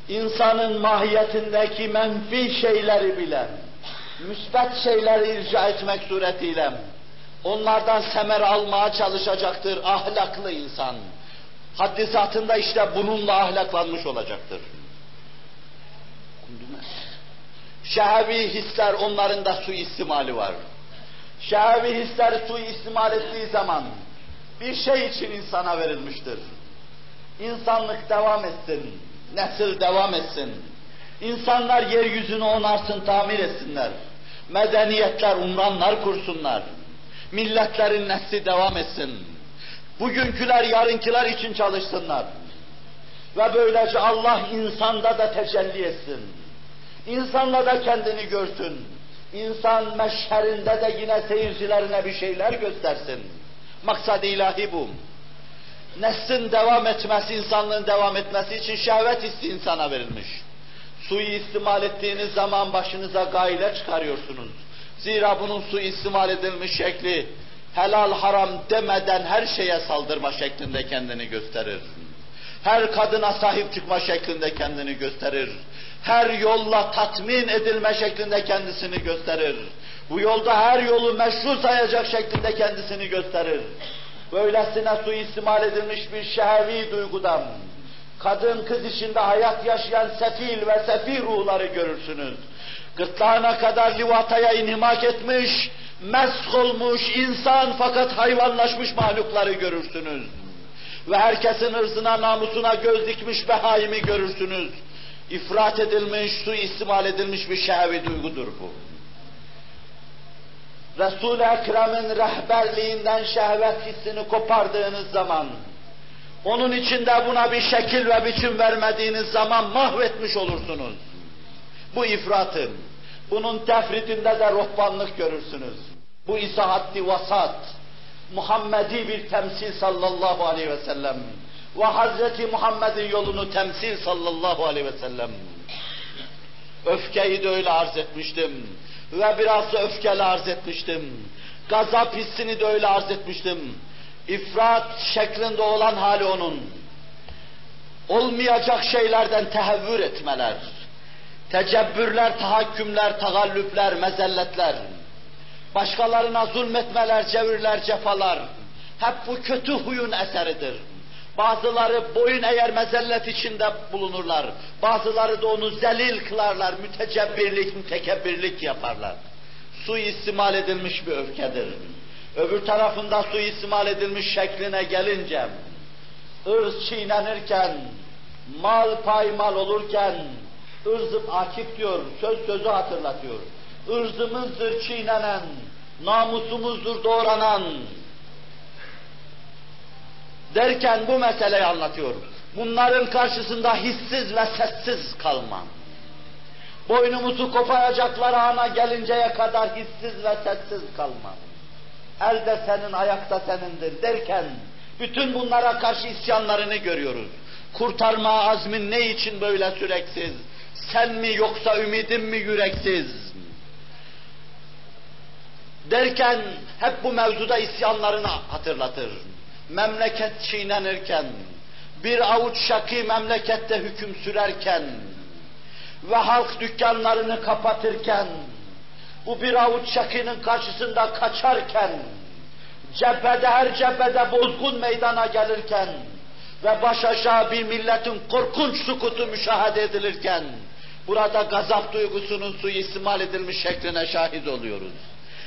İnsanın mahiyetindeki menfi şeyleri bilen, müsbet şeyleri irca etmek suretiyle onlardan semer almaya çalışacaktır ahlaklı insan. Haddi zatında işte bununla ahlaklanmış olacaktır. Şehevi hisler onların da suistimali var. Şehevi hisler suistimal ettiği zaman bir şey için insana verilmiştir. İnsanlık devam etsin, nesil devam etsin. İnsanlar yeryüzünü onarsın, tamir etsinler. Medeniyetler, umranlar kursunlar. Milletlerin nesli devam etsin. Bugünküler yarınkiler için çalışsınlar. Ve böylece Allah insanda da tecelli etsin. İnsanla da kendini görsün. İnsan meşherinde de yine seyircilerine bir şeyler göstersin. Maksad ilahi bu. Neslin devam etmesi, insanlığın devam etmesi için şehvet hissi insana verilmiş. Suyu istimal ettiğiniz zaman başınıza gayle çıkarıyorsunuz. Zira bunun su istimal edilmiş şekli helal haram demeden her şeye saldırma şeklinde kendini gösterir. Her kadına sahip çıkma şeklinde kendini gösterir. Her yolla tatmin edilme şeklinde kendisini gösterir. Bu yolda her yolu meşru sayacak şeklinde kendisini gösterir. Böylesine suistimal edilmiş bir şehvi duygudan, kadın kız içinde hayat yaşayan sefil ve sefil ruhları görürsünüz. Gırtlağına kadar livataya inhimak etmiş, mesk olmuş insan fakat hayvanlaşmış mahlukları görürsünüz. Ve herkesin ırzına, namusuna göz dikmiş behaimi görürsünüz. İfrat edilmiş, su istimal edilmiş bir şehvi duygudur bu. Resul-i Ekrem'in rehberliğinden şehvet hissini kopardığınız zaman, onun içinde buna bir şekil ve biçim vermediğiniz zaman mahvetmiş olursunuz. Bu ifratın, bunun tefritinde de ruhbanlık görürsünüz. Bu ise haddi vasat, Muhammedi bir temsil sallallahu aleyhi ve sellem. Ve Hazreti Muhammed'in yolunu temsil sallallahu aleyhi ve sellem. Öfkeyi de öyle arz etmiştim. Ve biraz da öfkeli arz etmiştim. Gazap hissini de öyle arz etmiştim. İfrat şeklinde olan hali onun. Olmayacak şeylerden tehevvür etmeler. Tecebbürler, tahakkümler, tagallüpler, mezelletler. Başkalarına zulmetmeler, cevirler, cefalar. Hep bu kötü huyun eseridir. Bazıları boyun eğer mezellet içinde bulunurlar. Bazıları da onu zelil kılarlar, mütecebbirlik, mütekebbirlik yaparlar. Su istimal edilmiş bir öfkedir. Öbür tarafında su istimal edilmiş şekline gelince, ırz çiğnenirken, mal paymal olurken, ırzım akip diyor, söz sözü hatırlatıyor. Irzımızdır çiğnenen, namusumuzdur doğranan, derken bu meseleyi anlatıyor. Bunların karşısında hissiz ve sessiz kalma. Boynumuzu koparacaklar ana gelinceye kadar hissiz ve sessiz kalma. Elde senin, ayakta senindir derken bütün bunlara karşı isyanlarını görüyoruz. Kurtarma azmin ne için böyle süreksiz? Sen mi yoksa ümidim mi yüreksiz? Derken hep bu mevzuda isyanlarını hatırlatır memleket çiğnenirken, bir avuç şakî memlekette hüküm sürerken ve halk dükkanlarını kapatırken, bu bir avuç şakinin karşısında kaçarken, cephede her cephede bozgun meydana gelirken ve baş aşağı bir milletin korkunç sukutu müşahede edilirken, burada gazap duygusunun suistimal edilmiş şekline şahit oluyoruz.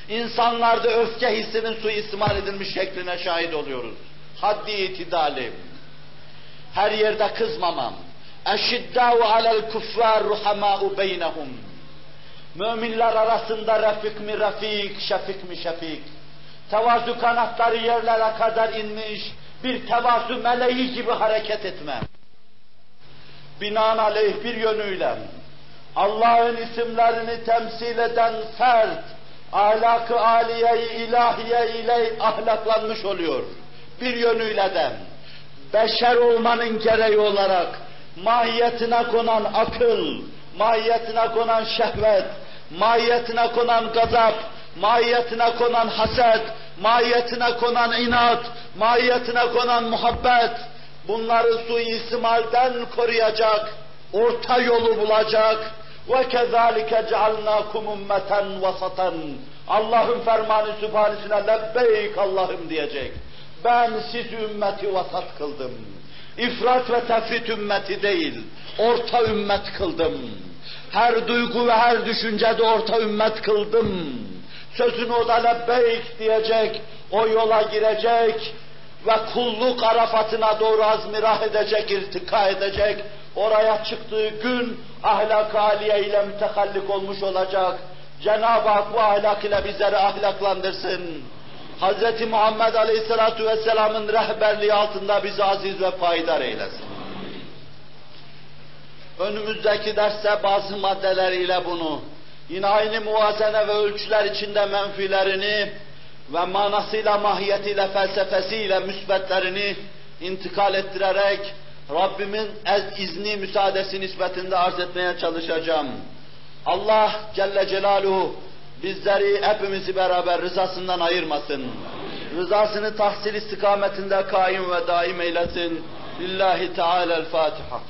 İnsanlarda öfke hissinin suistimal edilmiş şekline şahit oluyoruz. Haddi itidalim. Her yerde kızmamam. Eşiddâhu alel kuffâr ruhamâ'u beynehum. Müminler arasında refik mi refik, şefik mi şefik. Tevazu kanatları yerlere kadar inmiş, bir tevazu meleği gibi hareket etmem. Binaenaleyh bir yönüyle Allah'ın isimlerini temsil eden fert, ahlak-ı aliye ilahiye ile ahlaklanmış oluyor. Bir yönüyle de beşer olmanın gereği olarak mahiyetine konan akıl, mahiyetine konan şehvet, mahiyetine konan gazap, mahiyetine konan haset, mahiyetine konan inat, mahiyetine konan muhabbet, bunları suistimalden koruyacak, orta yolu bulacak, ve kezalike cealnakum ummeten vasatan. Allah'ın fermanı sübhanesine lebbeyk Allah'ım diyecek. Ben siz ümmeti vasat kıldım. İfrat ve tefrit ümmeti değil, orta ümmet kıldım. Her duygu ve her düşüncede orta ümmet kıldım. Sözünü o da lebbeyk diyecek, o yola girecek ve kulluk arafatına doğru azmirah edecek, irtika edecek, oraya çıktığı gün ahlak-ı aliye ile mütehallik olmuş olacak. Cenab-ı Hak bu ahlak ile bizleri ahlaklandırsın. Hz. Muhammed Aleyhisselatü Vesselam'ın rehberliği altında bizi aziz ve payidar eylesin. Önümüzdeki derste bazı maddeleriyle bunu, yine aynı muvazene ve ölçüler içinde menfilerini ve manasıyla, mahiyetiyle, felsefesiyle müsbetlerini intikal ettirerek Rabbimin ez izni, müsaadesi nispetinde arz etmeye çalışacağım. Allah Celle Celaluhu bizleri hepimizi beraber rızasından ayırmasın. Rızasını tahsil istikametinde kaim ve daim eylesin. Lillahi Teala'l-Fatiha.